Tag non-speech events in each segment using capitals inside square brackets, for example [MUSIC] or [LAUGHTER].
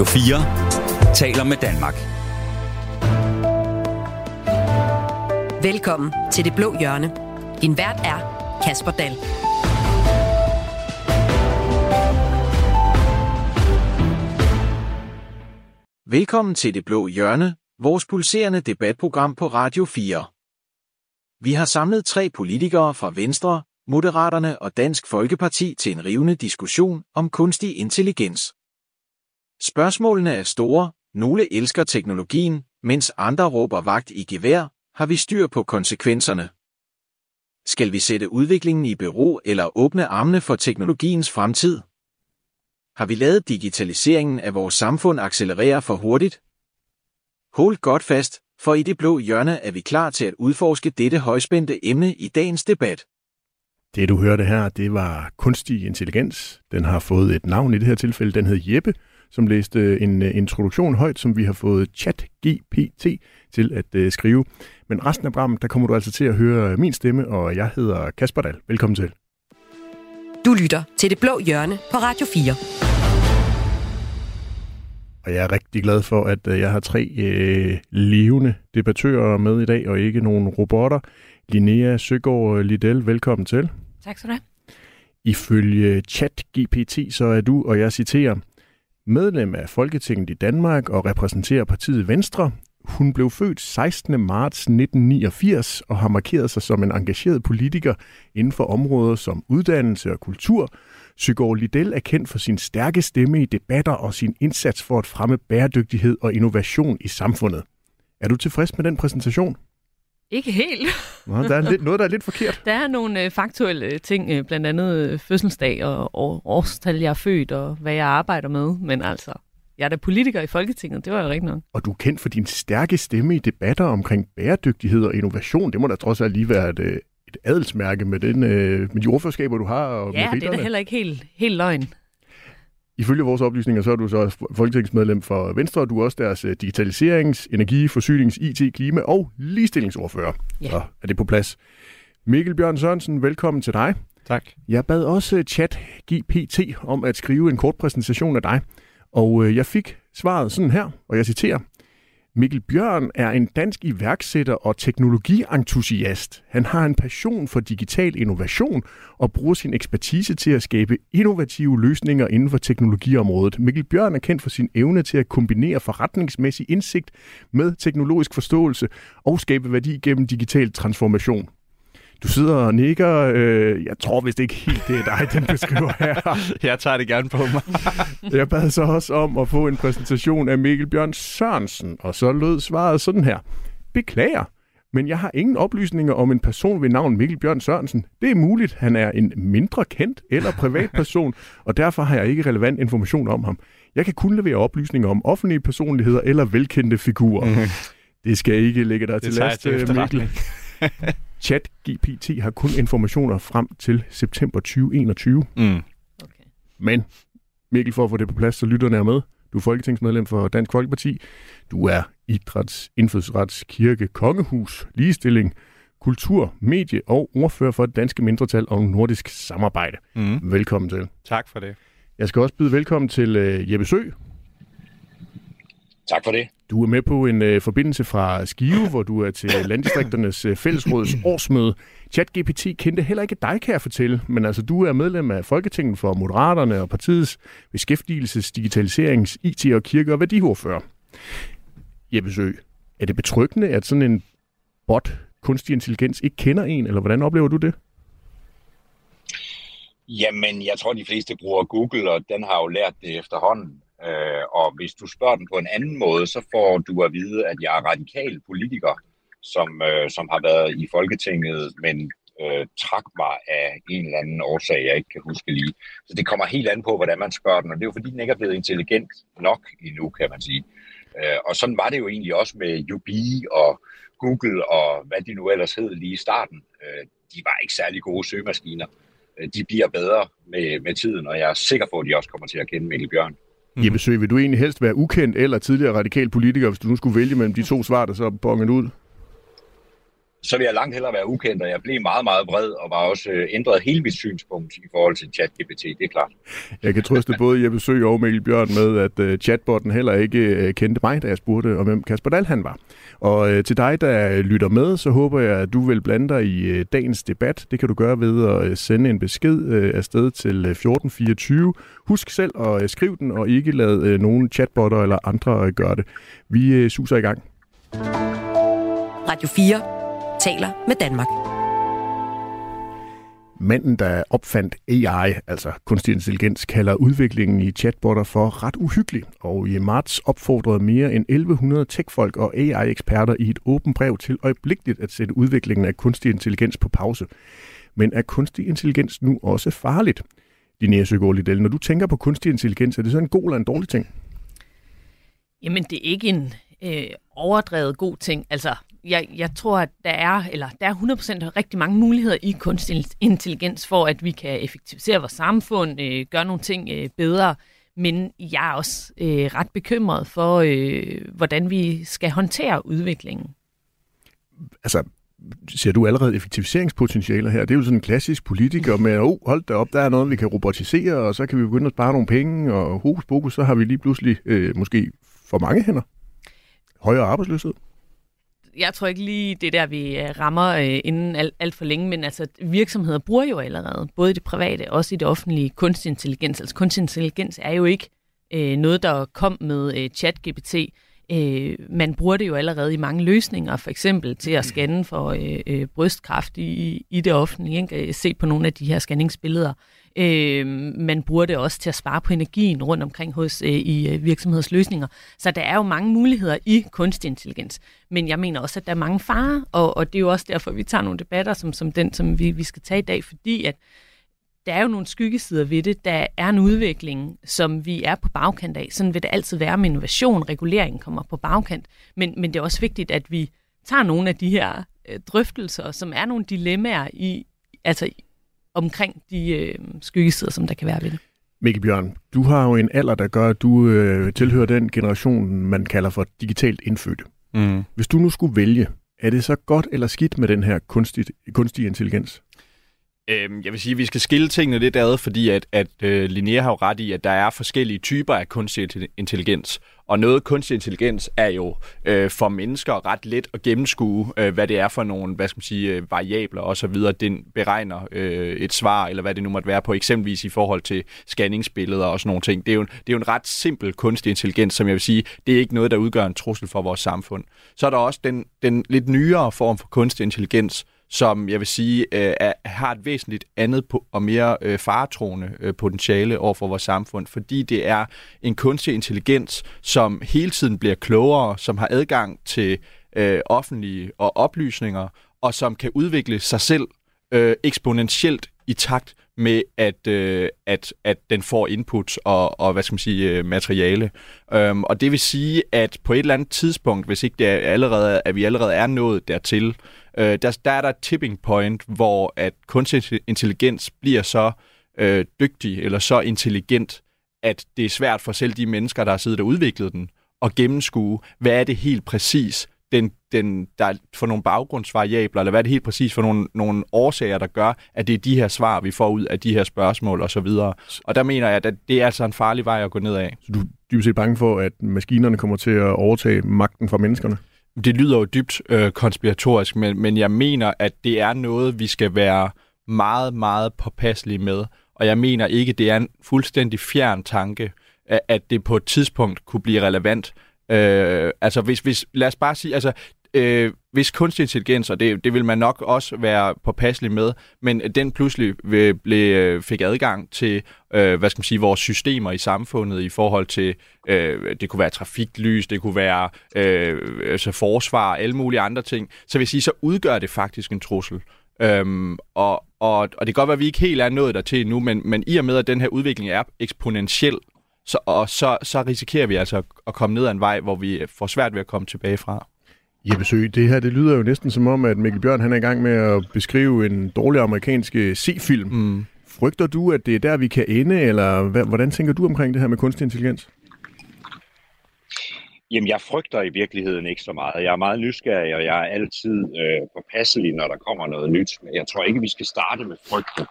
Radio 4 taler med Danmark. Velkommen til Det Blå Hjørne. Din vært er Kasper Dahl. Velkommen til Det Blå Hjørne, vores pulserende debatprogram på Radio 4. Vi har samlet tre politikere fra Venstre, Moderaterne og Dansk Folkeparti til en rivende diskussion om kunstig intelligens. Spørgsmålene er store, nogle elsker teknologien, mens andre råber vagt i gevær, har vi styr på konsekvenserne. Skal vi sætte udviklingen i bero eller åbne armene for teknologiens fremtid? Har vi lavet digitaliseringen af vores samfund accelerere for hurtigt? Hold godt fast, for i det blå hjørne er vi klar til at udforske dette højspændte emne i dagens debat. Det du hørte her, det var kunstig intelligens. Den har fået et navn i det her tilfælde. Den hed Jeppe, som læste en uh, introduktion højt, som vi har fået ChatGPT til at uh, skrive. Men resten af programmet, der kommer du altså til at høre min stemme, og jeg hedder Kasper Dahl. Velkommen til. Du lytter til Det Blå Hjørne på Radio 4. Og jeg er rigtig glad for, at jeg har tre uh, levende debattører med i dag, og ikke nogen robotter. Linnea Søgaard Liddell, velkommen til. Tak skal du have. Ifølge ChatGPT, så er du, og jeg citerer, medlem af Folketinget i Danmark og repræsenterer partiet Venstre. Hun blev født 16. marts 1989 og har markeret sig som en engageret politiker inden for områder som uddannelse og kultur. Sygård Liddell er kendt for sin stærke stemme i debatter og sin indsats for at fremme bæredygtighed og innovation i samfundet. Er du tilfreds med den præsentation? Ikke helt. [LAUGHS] Nå, der er lidt, noget, der er lidt forkert. Der er nogle øh, faktuelle ting, øh, blandt andet øh, fødselsdag og, og årstal, jeg er født, og hvad jeg arbejder med. Men altså, jeg er da politiker i Folketinget, det var jo rigtigt nok. Og du er kendt for din stærke stemme i debatter omkring bæredygtighed og innovation. Det må da trods alt lige være et, øh, et adelsmærke med, den, øh, med de ordførskaber, du har. Og Ja, med det er da heller ikke helt, helt løgn. Ifølge vores oplysninger, så er du så folketingsmedlem for Venstre, og du er også deres øh, digitaliserings-, energi-, forsynings-, IT-, klima- og ligestillingsordfører. Ja. Så er det på plads. Mikkel Bjørn Sørensen, velkommen til dig. Tak. Jeg bad også chat GPT om at skrive en kort præsentation af dig, og øh, jeg fik svaret sådan her, og jeg citerer. Mikkel Bjørn er en dansk iværksætter og teknologientusiast. Han har en passion for digital innovation og bruger sin ekspertise til at skabe innovative løsninger inden for teknologiområdet. Mikkel Bjørn er kendt for sin evne til at kombinere forretningsmæssig indsigt med teknologisk forståelse og skabe værdi gennem digital transformation. Du sidder og nikker. Øh, jeg tror vist ikke helt, det er dig, den beskriver her. [LAUGHS] Jeg tager det gerne på mig. [LAUGHS] Jeg bad så også om at få en præsentation af Mikkel Bjørn Sørensen, og så lød svaret sådan her. Beklager, men jeg har ingen oplysninger om en person ved navn Mikkel Bjørn Sørensen. Det er muligt, han er en mindre kendt eller privatperson, og derfor har jeg ikke relevant information om ham. Jeg kan kun levere oplysninger om offentlige personligheder eller velkendte figurer. Mm. Det skal ikke ligge dig Det til last, øh, Mikkel. [LAUGHS] ChatGPT har kun informationer frem til september 2021. Mm. Okay. Men Mikkel, for at få det på plads, så lytterne er med. Du er folketingsmedlem for Dansk Folkeparti. Du er idræts, indfødsrets, kirke, kongehus, ligestilling, kultur, medie og ordfører for det danske mindretal og nordisk samarbejde. Mm. Velkommen til. Tak for det. Jeg skal også byde velkommen til uh, Jeppe Sø. Tak for det. Du er med på en uh, forbindelse fra Skive, hvor du er til Landdistrikternes uh, Fællesråds [CLEARS THROAT] årsmøde. ChatGPT kendte heller ikke dig, kan jeg fortælle, men altså du er medlem af Folketinget for Moderaterne og partiets beskæftigelses-, digitaliserings-, IT- og kirke- og værdiordfører. Jeppe Sø, er det betryggende, at sådan en bot, kunstig intelligens, ikke kender en, eller hvordan oplever du det? Jamen, jeg tror, de fleste bruger Google, og den har jo lært det efterhånden. Øh, og hvis du spørger den på en anden måde, så får du at vide, at jeg er radikal politiker, som, øh, som har været i Folketinget, men øh, trak mig af en eller anden årsag, jeg ikke kan huske lige. Så det kommer helt an på, hvordan man spørger den, og det er jo fordi, den ikke er blevet intelligent nok endnu, kan man sige. Øh, og sådan var det jo egentlig også med Yubi og Google og hvad de nu ellers hed lige i starten. Øh, de var ikke særlig gode søgemaskiner. Øh, de bliver bedre med, med tiden, og jeg er sikker på, at de også kommer til at kende Mikkel Bjørn. Mm. Jeppe Sø, vil du egentlig helst være ukendt eller tidligere radikal politiker, hvis du nu skulle vælge mellem de to svar, der så er bonget ud? Så vil jeg langt hellere være ukendt, og jeg blev meget, meget vred, og var også øh, ændret hele mit synspunkt i forhold til ChatGPT, det er klart. Jeg kan trøste både Jeppe Sø og Mikkel Bjørn med, at uh, chatbotten heller ikke uh, kendte mig, da jeg spurgte, om hvem Kasper Dahl han var. Og uh, til dig, der lytter med, så håber jeg, at du vil blande dig i uh, dagens debat. Det kan du gøre ved at uh, sende en besked uh, afsted til 1424. Husk selv at uh, skrive den, og ikke lade uh, nogen chatbotter eller andre uh, gøre det. Vi uh, suser i gang. Radio 4 taler med Danmark. Manden, der opfandt AI, altså kunstig intelligens, kalder udviklingen i chatbotter for ret uhyggelig, og i marts opfordrede mere end 1100 techfolk og AI-eksperter i et åbent brev til øjeblikkeligt at sætte udviklingen af kunstig intelligens på pause. Men er kunstig intelligens nu også farligt? Linnea Søgaard Liddell, når du tænker på kunstig intelligens, er det så en god eller en dårlig ting? Jamen, det er ikke en øh, overdrevet god ting. Altså, jeg, jeg tror, at der er, eller der er 100% rigtig mange muligheder i kunstig intelligens for, at vi kan effektivisere vores samfund, øh, gøre nogle ting øh, bedre. Men jeg er også øh, ret bekymret for, øh, hvordan vi skal håndtere udviklingen. Altså, ser du allerede effektiviseringspotentialer her? Det er jo sådan en klassisk politiker med, oh, hold da op, der er noget, vi kan robotisere, og så kan vi begynde at spare nogle penge, og hokus pokus, så har vi lige pludselig øh, måske for mange hænder. Højere arbejdsløshed jeg tror ikke lige det der, vi øh, rammer øh, inden alt, alt for længe, men altså virksomheder bruger jo allerede, både i det private og også i det offentlige, kunstig intelligens. Altså kunstig intelligens er jo ikke øh, noget, der kom med øh, chat-GPT. Øh, man bruger det jo allerede i mange løsninger, for eksempel til at scanne for øh, øh, brystkræft i, i det offentlige. Ikke? Øh, se på nogle af de her scanningsbilleder. Øh, man bruger det også til at spare på energien rundt omkring hos øh, i øh, virksomhedsløsninger. Så der er jo mange muligheder i kunstig intelligens. Men jeg mener også, at der er mange farer, og, og det er jo også derfor, vi tager nogle debatter som, som den, som vi, vi skal tage i dag, fordi at der er jo nogle skyggesider ved det. Der er en udvikling, som vi er på bagkant af. Sådan vil det altid være med innovation. Regulering kommer på bagkant. Men, men det er også vigtigt, at vi tager nogle af de her øh, drøftelser, som er nogle dilemmaer i, altså omkring de øh, skyggesider, som der kan være ved det. Mikkel Bjørn, du har jo en alder, der gør, at du øh, tilhører den generation, man kalder for digitalt indfødte. Mm. Hvis du nu skulle vælge, er det så godt eller skidt med den her kunstig, kunstig intelligens? Øhm, jeg vil sige, at vi skal skille tingene lidt ad, fordi at, at øh, Linnea har jo ret i, at der er forskellige typer af kunstig intelligens. Og noget kunstig intelligens er jo øh, for mennesker ret let at gennemskue, øh, hvad det er for nogle hvad skal man sige, øh, variabler osv. Den beregner øh, et svar, eller hvad det nu måtte være på, eksempelvis i forhold til scanningsbilleder og sådan nogle ting. Det er, jo, det er jo en ret simpel kunstig intelligens, som jeg vil sige, det er ikke noget, der udgør en trussel for vores samfund. Så er der også den, den lidt nyere form for kunstig intelligens, som jeg vil sige øh, er, har et væsentligt andet på, og mere øh, faretroende øh, potentiale over for vores samfund, fordi det er en kunstig intelligens, som hele tiden bliver klogere, som har adgang til øh, offentlige og oplysninger, og som kan udvikle sig selv øh, eksponentielt i takt med, at, øh, at, at den får input og, og hvad skal man sige, øh, materiale. Øhm, og det vil sige, at på et eller andet tidspunkt, hvis ikke det er allerede, at vi allerede er nået dertil, øh, der, der er der et tipping point, hvor at kunstig intelligens bliver så øh, dygtig eller så intelligent, at det er svært for selv de mennesker, der har siddet og udviklet den, at gennemskue, hvad er det helt præcis, den, den, der er for nogle baggrundsvariabler, eller hvad er det helt præcis for nogle, nogle årsager, der gør, at det er de her svar, vi får ud af de her spørgsmål osv. Og, og der mener jeg, at det er altså en farlig vej at gå ned af. Så du er dybest set bange for, at maskinerne kommer til at overtage magten fra menneskerne? Det lyder jo dybt øh, konspiratorisk, men, men jeg mener, at det er noget, vi skal være meget, meget påpasselige med. Og jeg mener ikke, det er en fuldstændig fjern tanke, at, at det på et tidspunkt kunne blive relevant. Øh, altså hvis, hvis, lad os bare sige, altså øh, hvis kunstig intelligens, og det, det vil man nok også være påpasselig med, men den pludselig blev, øh, fik adgang til, øh, hvad skal man sige, vores systemer i samfundet i forhold til, øh, det kunne være trafiklys, det kunne være øh, altså forsvar, alle mulige andre ting, så vil jeg sige, så udgør det faktisk en trussel. Øhm, og, og, og det kan godt være, at vi ikke helt er nået dertil nu, men, men i og med, at den her udvikling er eksponentiel, så, og så, så risikerer vi altså at komme ned ad en vej, hvor vi får svært ved at komme tilbage fra. Jeppe Sø, det her det lyder jo næsten som om, at Mikkel Bjørn han er i gang med at beskrive en dårlig amerikansk øh, C-film. Mm. Frygter du, at det er der, vi kan ende, eller hvordan tænker du omkring det her med kunstig intelligens? Jamen, jeg frygter i virkeligheden ikke så meget. Jeg er meget nysgerrig, og jeg er altid øh, påpasselig, når der kommer noget nyt. Men jeg tror ikke, vi skal starte med frygten.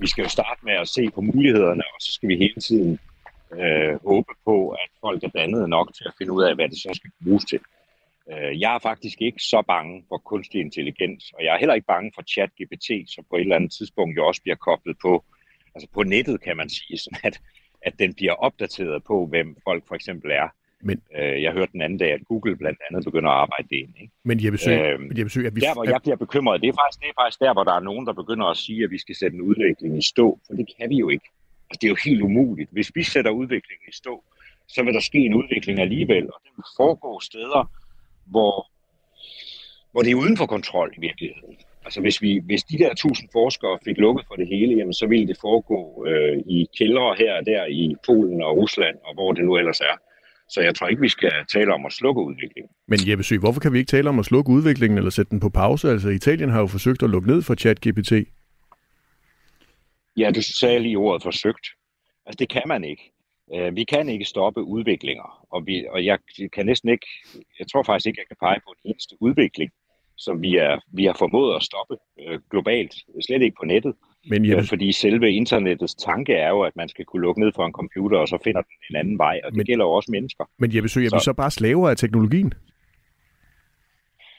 Vi skal jo starte med at se på mulighederne, og så skal vi hele tiden øh, håbe på, at folk er dannet nok til at finde ud af, hvad det så skal bruges til. Øh, jeg er faktisk ikke så bange for kunstig intelligens, og jeg er heller ikke bange for chat-GPT, som på et eller andet tidspunkt jo også bliver koblet på, altså på nettet kan man sige, sådan at, at den bliver opdateret på, hvem folk for eksempel er. Men, øh, jeg hørte den anden dag, at Google blandt andet begynder at arbejde det ind. Ikke? Men jeg besøger, øh, jeg besøger at vi... Der, hvor jeg bliver bekymret, det er, faktisk, det er faktisk der, hvor der er nogen, der begynder at sige, at vi skal sætte en udvikling i stå, for det kan vi jo ikke. Det er jo helt umuligt. Hvis vi sætter udviklingen i stå, så vil der ske en udvikling alligevel, og den foregår steder, hvor, hvor det er uden for kontrol i virkeligheden. Altså hvis, vi, hvis de der tusind forskere fik lukket for det hele, jamen, så ville det foregå øh, i kældre her og der i Polen og Rusland, og hvor det nu ellers er. Så jeg tror ikke, vi skal tale om at slukke udviklingen. Men Jeppe Syg, hvorfor kan vi ikke tale om at slukke udviklingen eller sætte den på pause? Altså Italien har jo forsøgt at lukke ned for ChatGPT. Ja, du sagde lige ordet forsøgt. Altså det kan man ikke. Øh, vi kan ikke stoppe udviklinger, og, vi, og jeg kan næsten ikke, jeg tror faktisk ikke, jeg kan pege på en eneste udvikling, som vi, er, vi har formået at stoppe øh, globalt, slet ikke på nettet. Men jeg... øh, fordi selve internettets tanke er jo, at man skal kunne lukke ned for en computer, og så finder den en anden vej, og det men, gælder jo også mennesker. Men jeg vil sige, er så... vi så bare slaver af teknologien?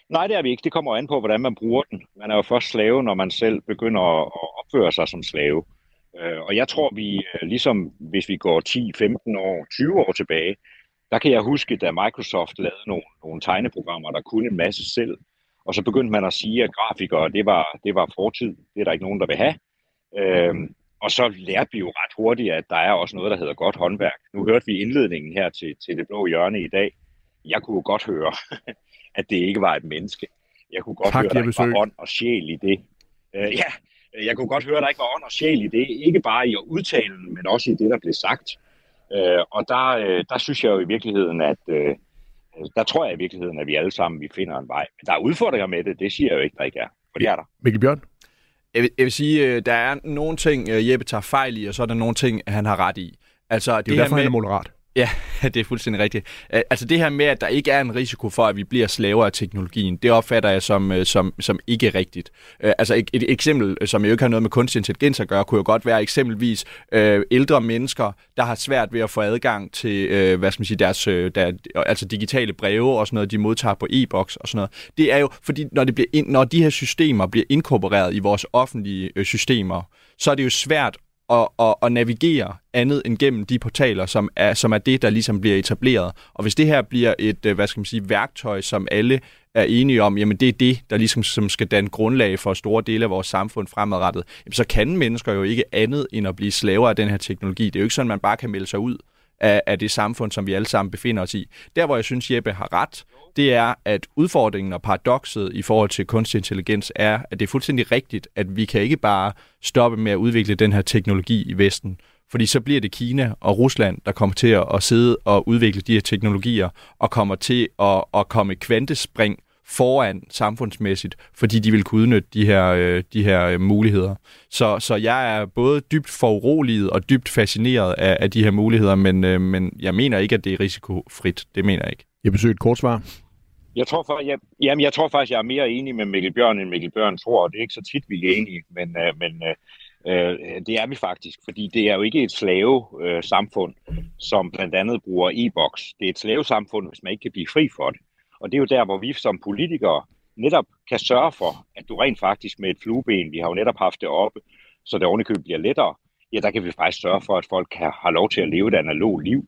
Nej, det er vi ikke. Det kommer an på, hvordan man bruger den. Man er jo først slave, når man selv begynder at opføre sig som slave. Øh, og jeg tror, vi øh, ligesom hvis vi går 10, 15 år, 20 år tilbage, der kan jeg huske, da Microsoft lavede nogle, nogle tegneprogrammer, der kunne en masse selv. Og så begyndte man at sige, at grafikere, det var, det var fortid. Det er der ikke nogen, der vil have. Øhm, og så lærte vi jo ret hurtigt, at der er også noget, der hedder godt håndværk. Nu hørte vi indledningen her til, til det blå hjørne i dag. Jeg kunne godt høre, [LAUGHS] at det ikke var et menneske. Jeg kunne godt tak, høre, at der ikke var ånd og sjæl i det. Øh, ja, jeg kunne godt høre, at der ikke var ånd og sjæl i det. Ikke bare i udtalen, men også i det, der blev sagt. Øh, og der, øh, der synes jeg jo i virkeligheden, at øh, der tror jeg i virkeligheden, at vi alle sammen vi finder en vej. Men der er udfordringer med det, det siger jeg jo ikke, der ikke er. For det er der. Mikkel Bjørn? Jeg vil, jeg vil sige, øh, der er nogle ting, øh, Jeppe tager fejl i, og så er der nogle ting, han har ret i. Altså, det er det derfor, med, han er moderat. Ja, [LAUGHS] det er fuldstændig rigtigt. Altså det her med, at der ikke er en risiko for, at vi bliver slaver af teknologien, det opfatter jeg som, øh, som, som ikke rigtigt. Øh, altså et, et eksempel, øh, som jo ikke har noget med kunstig intelligens at gøre, kunne jo godt være eksempelvis øh, ældre mennesker, der har svært ved at få adgang til, øh, hvad skal man sige, deres, der, altså digitale breve og sådan noget, de modtager på e-boks og sådan noget. Det er jo, fordi når, det bliver ind, når de her systemer bliver inkorporeret i vores offentlige systemer, så er det jo svært at, at, at navigere andet end gennem de portaler, som er, som er det, der ligesom bliver etableret. Og hvis det her bliver et, øh, hvad skal man sige, værktøj, som alle er enige om, jamen det er det, der ligesom som skal danne grundlag for store dele af vores samfund fremadrettet, jamen så kan mennesker jo ikke andet end at blive slaver af den her teknologi. Det er jo ikke sådan, at man bare kan melde sig ud af, af det samfund, som vi alle sammen befinder os i. Der, hvor jeg synes, Jeppe har ret, det er, at udfordringen og paradokset i forhold til kunstig intelligens er, at det er fuldstændig rigtigt, at vi kan ikke bare stoppe med at udvikle den her teknologi i Vesten. Fordi så bliver det Kina og Rusland, der kommer til at sidde og udvikle de her teknologier, og kommer til at, at komme kvantespring foran samfundsmæssigt, fordi de vil kunne udnytte de her, øh, de her øh, muligheder. Så, så jeg er både dybt foruroliget og dybt fascineret af, af de her muligheder, men, øh, men jeg mener ikke, at det er risikofrit. Det mener jeg ikke. Jeg besøger et kort svar. Jeg tror, for, jeg, jamen, jeg tror faktisk, jeg er mere enig med Mikkel Bjørn, end Mikkel Bjørn tror, og det er ikke så tit, vi er enige, men, øh, men øh, det er vi faktisk, fordi det er jo ikke et slave-samfund, øh, som blandt andet bruger e-boks. Det er et slave-samfund, hvis man ikke kan blive fri for det. Og det er jo der, hvor vi som politikere netop kan sørge for, at du rent faktisk med et flueben, vi har jo netop haft det oppe, så det ovenikøbet bliver lettere, ja, der kan vi faktisk sørge for, at folk kan har lov til at leve et analogt liv,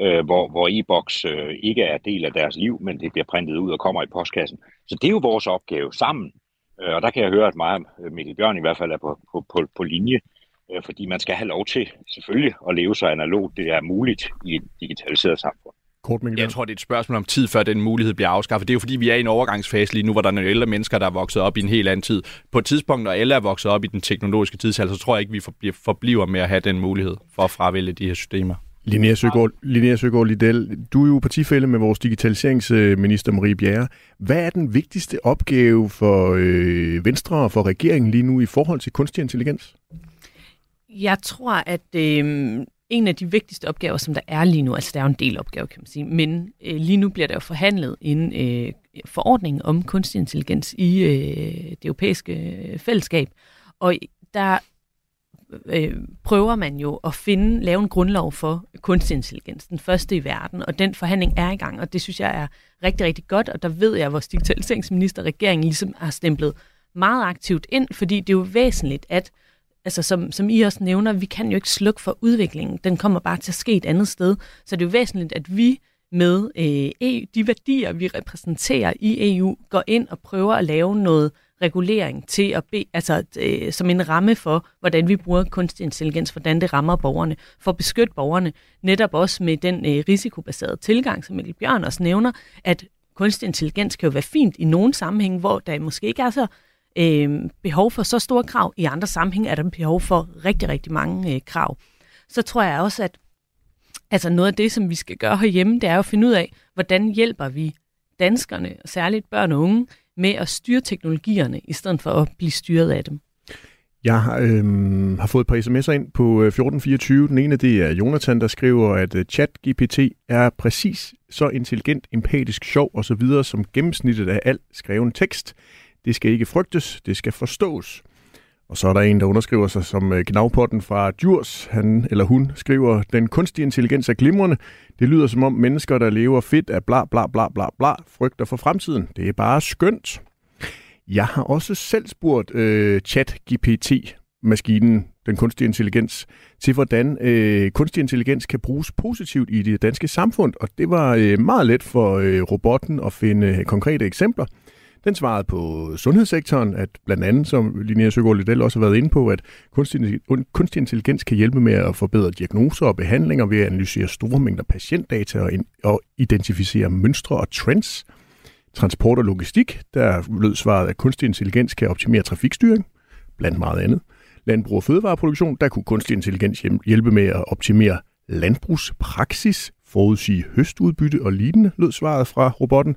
øh, hvor, hvor e-boks øh, ikke er del af deres liv, men det bliver printet ud og kommer i postkassen. Så det er jo vores opgave sammen. Øh, og der kan jeg høre, at mig og Mikkel Bjørn i hvert fald er på, på, på, på linje, øh, fordi man skal have lov til selvfølgelig at leve så analogt, det er muligt i et digitaliseret samfund. Kort, jeg tror, det er et spørgsmål om tid, før den mulighed bliver afskaffet. Det er jo fordi, vi er i en overgangsfase lige nu, hvor der er nogle ældre mennesker, der er vokset op i en helt anden tid. På et tidspunkt, når alle er vokset op i den teknologiske tidsalder, så tror jeg ikke, vi forbliver med at have den mulighed for at fravælge de her systemer. Linnea Søgaard, Linnea Søgaard Liddell, du er jo partifælde med vores digitaliseringsminister Marie Bjerre. Hvad er den vigtigste opgave for øh, Venstre og for regeringen lige nu i forhold til kunstig intelligens? Jeg tror, at øh, en af de vigtigste opgaver, som der er lige nu, altså der er jo en del opgaver, kan man sige, men øh, lige nu bliver der jo forhandlet en øh, forordning om kunstig intelligens i øh, det europæiske øh, fællesskab, og der øh, øh, prøver man jo at finde, lave en grundlov for kunstig intelligens, den første i verden, og den forhandling er i gang, og det synes jeg er rigtig, rigtig godt, og der ved jeg, at vores digitaliseringsminister regeringen ligesom har stemplet meget aktivt ind, fordi det er jo væsentligt, at altså som, som I også nævner, vi kan jo ikke slukke for udviklingen. Den kommer bare til at ske et andet sted. Så det er jo væsentligt, at vi med øh, e, de værdier, vi repræsenterer i EU, går ind og prøver at lave noget regulering til at be, altså, øh, som en ramme for, hvordan vi bruger kunstig intelligens, hvordan det rammer borgerne, for at beskytte borgerne, netop også med den øh, risikobaserede tilgang, som Mikkel Bjørn også nævner, at kunstig intelligens kan jo være fint i nogle sammenhænge, hvor der måske ikke er så øh, behov for så store krav. I andre sammenhænge er der behov for rigtig, rigtig mange øh, krav. Så tror jeg også, at altså noget af det, som vi skal gøre herhjemme, det er jo at finde ud af, hvordan hjælper vi danskerne, og særligt børn og unge, med at styre teknologierne, i stedet for at blive styret af dem. Jeg har, øhm, har fået et par sms'er ind på øh, 1424. Den ene det er Jonathan, der skriver, at øh, ChatGPT er præcis så intelligent, empatisk, sjov osv. som gennemsnittet af al skreven tekst. Det skal ikke frygtes, det skal forstås. Og så er der en, der underskriver sig som øh, gnavpotten fra Djurs. Han eller hun skriver, den kunstige intelligens er glimrende. Det lyder som om mennesker, der lever fedt af bla bla bla bla bla, frygter for fremtiden. Det er bare skønt. Jeg har også selv spurgt øh, chat-GPT-maskinen, den kunstige intelligens, til hvordan øh, kunstig intelligens kan bruges positivt i det danske samfund. Og det var øh, meget let for øh, robotten at finde øh, konkrete eksempler. Den svarede på sundhedssektoren, at blandt andet, som Linnea Søgaard Liddell også har været inde på, at kunstig, kunstig intelligens kan hjælpe med at forbedre diagnoser og behandlinger ved at analysere store mængder patientdata og, og identificere mønstre og trends. Transport og logistik, der lød svaret, at kunstig intelligens kan optimere trafikstyring, blandt meget andet. Landbrug og fødevareproduktion, der kunne kunstig intelligens hjælpe med at optimere landbrugspraksis, forudsige høstudbytte og lignende, lød svaret fra robotten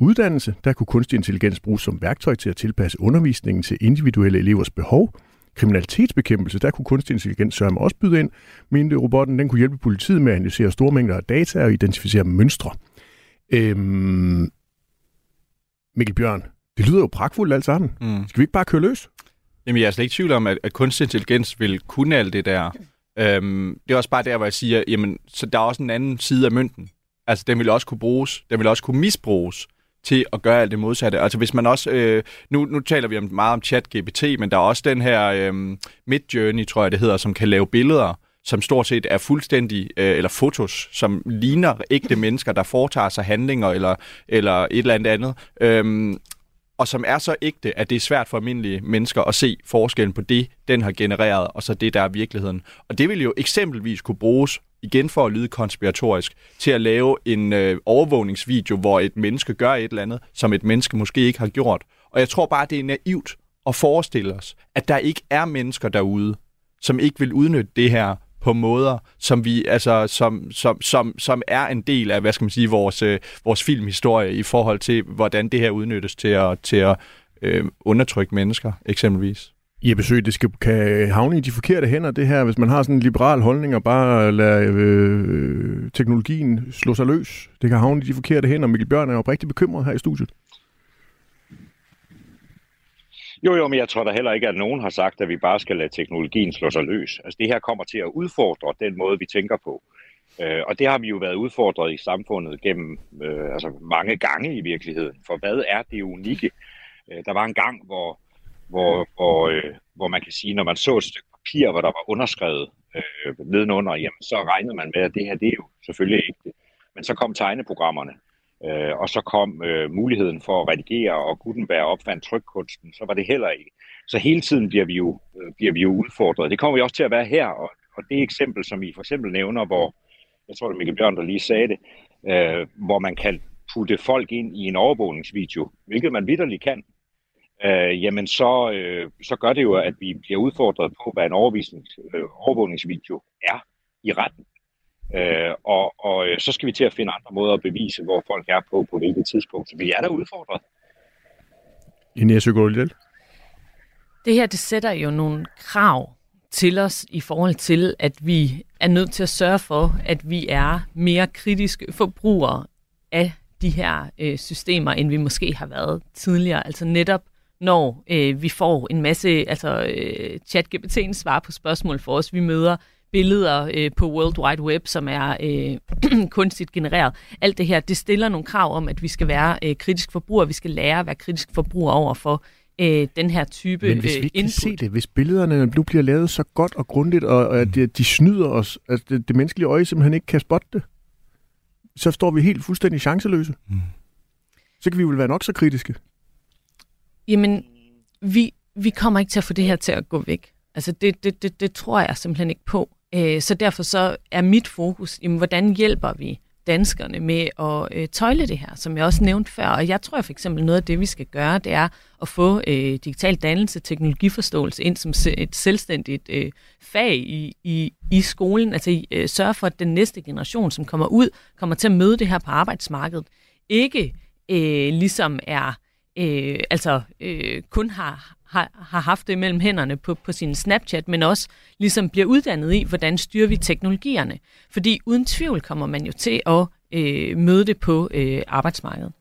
uddannelse, der kunne kunstig intelligens bruges som værktøj til at tilpasse undervisningen til individuelle elevers behov. Kriminalitetsbekæmpelse, der kunne kunstig intelligens sørge også byde ind, mente robotten, den kunne hjælpe politiet med at analysere store mængder af data og identificere mønstre. Øhm, Mikkel Bjørn, det lyder jo pragtfuldt alt sammen. Mm. Skal vi ikke bare køre løs? Jamen, jeg er slet ikke tvivl om, at, at kunstig intelligens vil kunne alt det der. Øhm, det er også bare der, hvor jeg siger, jamen, så der er også en anden side af mønten. Altså, den vil også kunne bruges, den vil også kunne misbruges til at gøre alt det modsatte. Altså hvis man også, øh, nu, nu taler vi om, meget om chat-GPT, men der er også den her øh, Midjourney, tror jeg det hedder, som kan lave billeder, som stort set er fuldstændig, øh, eller fotos, som ligner ægte [LAUGHS] mennesker, der foretager sig handlinger eller, eller et eller andet andet. Øh, og som er så ægte, at det er svært for almindelige mennesker at se forskellen på det, den har genereret, og så det, der er virkeligheden. Og det vil jo eksempelvis kunne bruges igen for at lyde konspiratorisk, til at lave en øh, overvågningsvideo, hvor et menneske gør et eller andet, som et menneske måske ikke har gjort. Og jeg tror bare, det er naivt at forestille os, at der ikke er mennesker derude, som ikke vil udnytte det her på måder, som vi altså som, som, som, som er en del af, hvad skal man sige, vores, øh, vores filmhistorie i forhold til, hvordan det her udnyttes til at, til at øh, undertrykke mennesker, eksempelvis. I besøg, det skal, kan havne i de forkerte hænder, det her, hvis man har sådan en liberal holdning og bare lader øh, teknologien slå sig løs. Det kan havne i de forkerte hænder. Mikkel Bjørn er jo rigtig bekymret her i studiet. Jo, jo, men jeg tror da heller ikke, at nogen har sagt, at vi bare skal lade teknologien slå sig løs. Altså det her kommer til at udfordre den måde, vi tænker på. Øh, og det har vi jo været udfordret i samfundet gennem øh, altså mange gange i virkeligheden. For hvad er det unikke? Øh, der var en gang, hvor hvor, hvor, øh, hvor man kan sige, når man så et stykke papir, hvor der var underskrevet øh, nedenunder, jamen så regnede man med, at det her, det er jo selvfølgelig ikke det. Men så kom tegneprogrammerne, øh, og så kom øh, muligheden for at redigere, og Gutenberg opfandt trykkunsten, så var det heller ikke. Så hele tiden bliver vi jo, øh, bliver vi jo udfordret. Det kommer vi også til at være her, og, og det eksempel, som I for eksempel nævner, hvor, jeg tror det er Mikkel Bjørn, der lige sagde det, øh, hvor man kan putte folk ind i en overvågningsvideo, hvilket man vidderligt kan, øh, jamen så, øh, så gør det jo, at vi bliver udfordret på, hvad en øh, overvågningsvideo er i retten. Øh, og og øh, så skal vi til at finde andre måder at bevise, hvor folk er på, på hvilket tidspunkt. Så vi er der udfordret. Linnea Søgaard Det her, det sætter jo nogle krav til os i forhold til, at vi er nødt til at sørge for, at vi er mere kritiske forbrugere af de her øh, systemer, end vi måske har været tidligere. Altså netop når øh, vi får en masse, altså øh, chat-GPT'en svar på spørgsmål for os. Vi møder billeder øh, på World Wide Web, som er øh, [CLEARS THROAT] kunstigt genereret. Alt det her, det stiller nogle krav om, at vi skal være øh, kritisk forbruger. Vi skal lære at være kritisk forbruger over for øh, den her type Men hvis vi øh, ikke kan input. se det, hvis billederne nu bliver lavet så godt og grundigt, og, og at de, de snyder os, at det, det menneskelige øje simpelthen ikke kan spotte det, så står vi helt fuldstændig chanceløse. Mm. Så kan vi vel være nok så kritiske. Jamen, vi, vi kommer ikke til at få det her til at gå væk. Altså, det, det, det, det tror jeg simpelthen ikke på. Øh, så derfor så er mit fokus, jamen, hvordan hjælper vi danskerne med at øh, tøjle det her, som jeg også nævnte før. Og jeg tror for eksempel, noget af det, vi skal gøre, det er at få øh, digital dannelse, teknologiforståelse ind som et selvstændigt øh, fag i, i, i skolen. Altså øh, sørge for, at den næste generation, som kommer ud, kommer til at møde det her på arbejdsmarkedet. Ikke øh, ligesom er øh, altså øh, kun har, har, har haft det mellem hænderne på, på sin Snapchat, men også ligesom bliver uddannet i, hvordan styrer vi teknologierne. Fordi uden tvivl kommer man jo til at øh, møde det på øh, arbejdsmarkedet.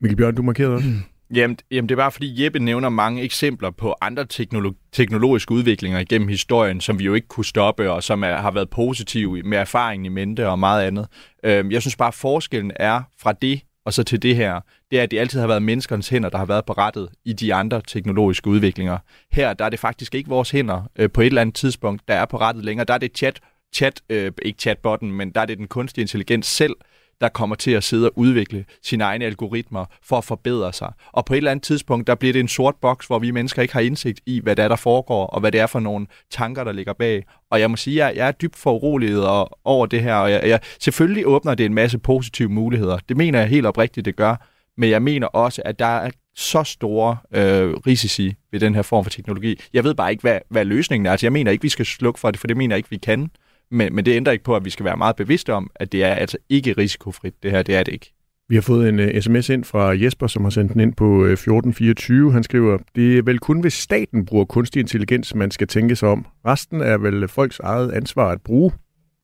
Mikkel Bjørn, du markerede også. [CLEARS THROAT] Jamen, jamen, det er bare fordi Jeppe nævner mange eksempler på andre teknolo- teknologiske udviklinger igennem historien, som vi jo ikke kunne stoppe, og som er, har været positive med erfaringen i mente og meget andet. Øhm, jeg synes bare, at forskellen er fra det og så til det her, det er, at det altid har været menneskernes hænder, der har været på rettet i de andre teknologiske udviklinger. Her der er det faktisk ikke vores hænder øh, på et eller andet tidspunkt, der er på rettet længere. Der er det chat, chat øh, ikke chatbotten, men der er det den kunstige intelligens selv, der kommer til at sidde og udvikle sine egne algoritmer for at forbedre sig. Og på et eller andet tidspunkt, der bliver det en sort boks, hvor vi mennesker ikke har indsigt i, hvad der, er, der foregår, og hvad det er for nogle tanker, der ligger bag. Og jeg må sige, at jeg, jeg er dybt foruroliget over det her, og jeg, jeg, selvfølgelig åbner det en masse positive muligheder. Det mener jeg helt oprigtigt, det gør. Men jeg mener også, at der er så store øh, risici ved den her form for teknologi. Jeg ved bare ikke, hvad, hvad løsningen er. Altså, jeg mener ikke, vi skal slukke for det, for det mener jeg ikke, vi kan. Men, men det ændrer ikke på, at vi skal være meget bevidste om, at det er altså ikke risikofrit. Det her, det er det ikke. Vi har fået en øh, uh, sms ind fra Jesper, som har sendt den ind på øh, uh, 1424. Han skriver, det er vel kun hvis staten bruger kunstig intelligens, man skal tænke sig om. Resten er vel folks eget ansvar at bruge,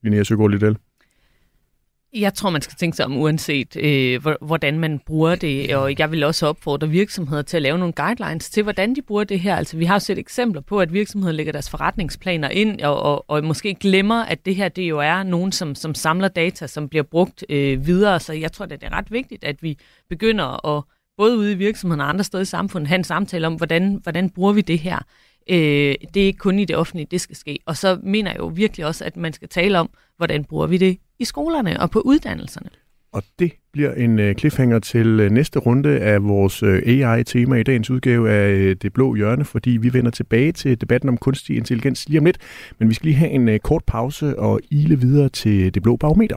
Linnea Søgaard Liddell. Jeg tror, man skal tænke sig om, uanset øh, hvordan man bruger det, og jeg vil også opfordre virksomheder til at lave nogle guidelines til, hvordan de bruger det her. Altså, vi har jo set eksempler på, at virksomheder lægger deres forretningsplaner ind, og, og, og måske glemmer, at det her det jo er nogen, som, som samler data, som bliver brugt øh, videre. Så jeg tror, det er ret vigtigt, at vi begynder at, både ude i virksomheden og andre steder i samfundet, have en samtale om, hvordan, hvordan bruger vi det her. Øh, det er ikke kun i det offentlige, det skal ske. Og så mener jeg jo virkelig også, at man skal tale om, hvordan bruger vi det i skolerne og på uddannelserne. Og det bliver en uh, cliffhanger til uh, næste runde af vores uh, AI-tema i dagens udgave af Det Blå Hjørne, fordi vi vender tilbage til debatten om kunstig intelligens lige om lidt. Men vi skal lige have en kort pause og ile videre til Det Blå Barometer.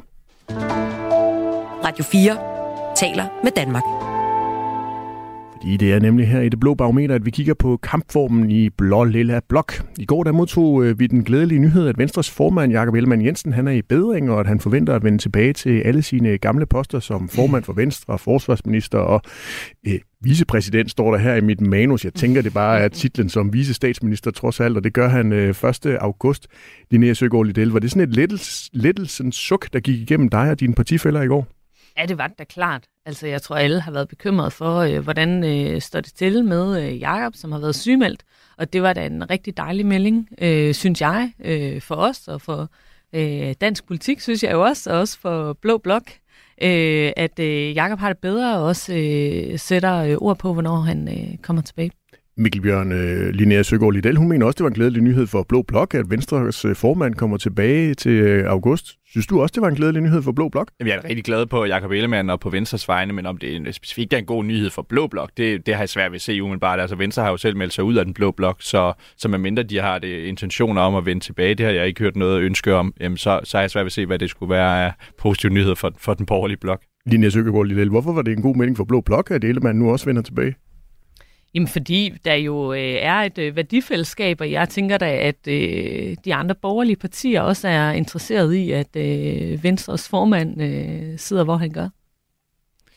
Radio 4 taler med Danmark. Fordi det er nemlig her i det blå barometer, at vi kigger på kampformen i blå lilla blok. I går der modtog øh, vi den glædelige nyhed, at Venstres formand Jakob Ellemann Jensen han er i bedring, og at han forventer at vende tilbage til alle sine gamle poster som formand for Venstre, forsvarsminister og øh, vicepræsident, står der her i mit manus. Jeg tænker, det bare er titlen som vicestatsminister trods alt, og det gør han øh, 1. august. Linnea Søgaard Liddell, var det sådan et lettelsens suk, der gik igennem dig og dine partifælder i går? Ja, det var det da klart. Altså, jeg tror, alle har været bekymret for, øh, hvordan øh, står det til med øh, Jakob, som har været sygemeldt. Og det var da en rigtig dejlig melding, øh, synes jeg, øh, for os og for øh, dansk politik, synes jeg jo også, og også for Blå Blok, øh, at øh, Jakob har det bedre og også øh, sætter øh, ord på, hvornår han øh, kommer tilbage. Mikkel Bjørn, øh, Linnea Søgaard Liddell, hun mener også, det var en glædelig nyhed for Blå Blok, at Venstres øh, formand kommer tilbage til øh, august. Synes du også, det var en glædelig nyhed for Blå Blok? Jamen, jeg er rigtig glad på Jakob Ellemann og på Venstres vegne, men om det er en, specifikt er en god nyhed for Blå Blok, det, det har jeg svært ved at se umiddelbart. Altså, Venstre har jo selv meldt sig ud af den Blå Blok, så, så medmindre de har det intentioner om at vende tilbage, det har jeg ikke hørt noget ønske om, jamen, så, så har jeg svært ved at se, hvad det skulle være af positive nyheder for, for den borgerlige blok. Linnea Søgaard Liddell, hvorfor var det en god melding for Blå Blok, at Ellemann nu også vender tilbage? Jamen fordi der jo øh, er et øh, værdifællesskab, og jeg tænker da, at øh, de andre borgerlige partier også er interesseret i, at øh, Venstres formand øh, sidder, hvor han gør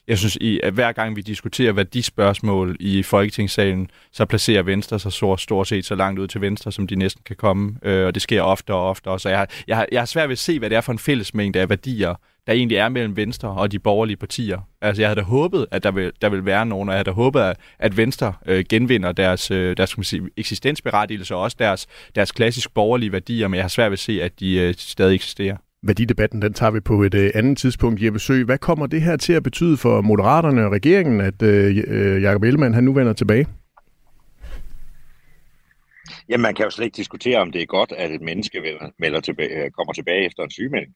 jeg synes, i, at hver gang vi diskuterer værdispørgsmål i Folketingssalen, så placerer Venstre sig så stort set så langt ud til venstre, som de næsten kan komme. Øh, og det sker ofte og ofte. Så jeg har, jeg, har, jeg har svært ved at se, hvad det er for en fællesmængde af værdier, der egentlig er mellem Venstre og de borgerlige partier. Altså, jeg havde da håbet, at der vil, der vil være nogen, og jeg havde da håbet, at, Venstre øh, genvinder deres, øh, deres kan man sige, eksistensberettigelse og også deres, deres klassisk borgerlige værdier, men jeg har svært ved at se, at de øh, stadig eksisterer. Værdidebatten, den tager vi på et øh, andet tidspunkt. Jeppe Sø, hvad kommer det her til at betyde for Moderaterne og regeringen, at øh, øh Jacob Ellemann han nu vender tilbage? Jamen, man kan jo slet ikke diskutere, om det er godt, at et menneske melder tilbage, øh, kommer tilbage efter en sygemelding.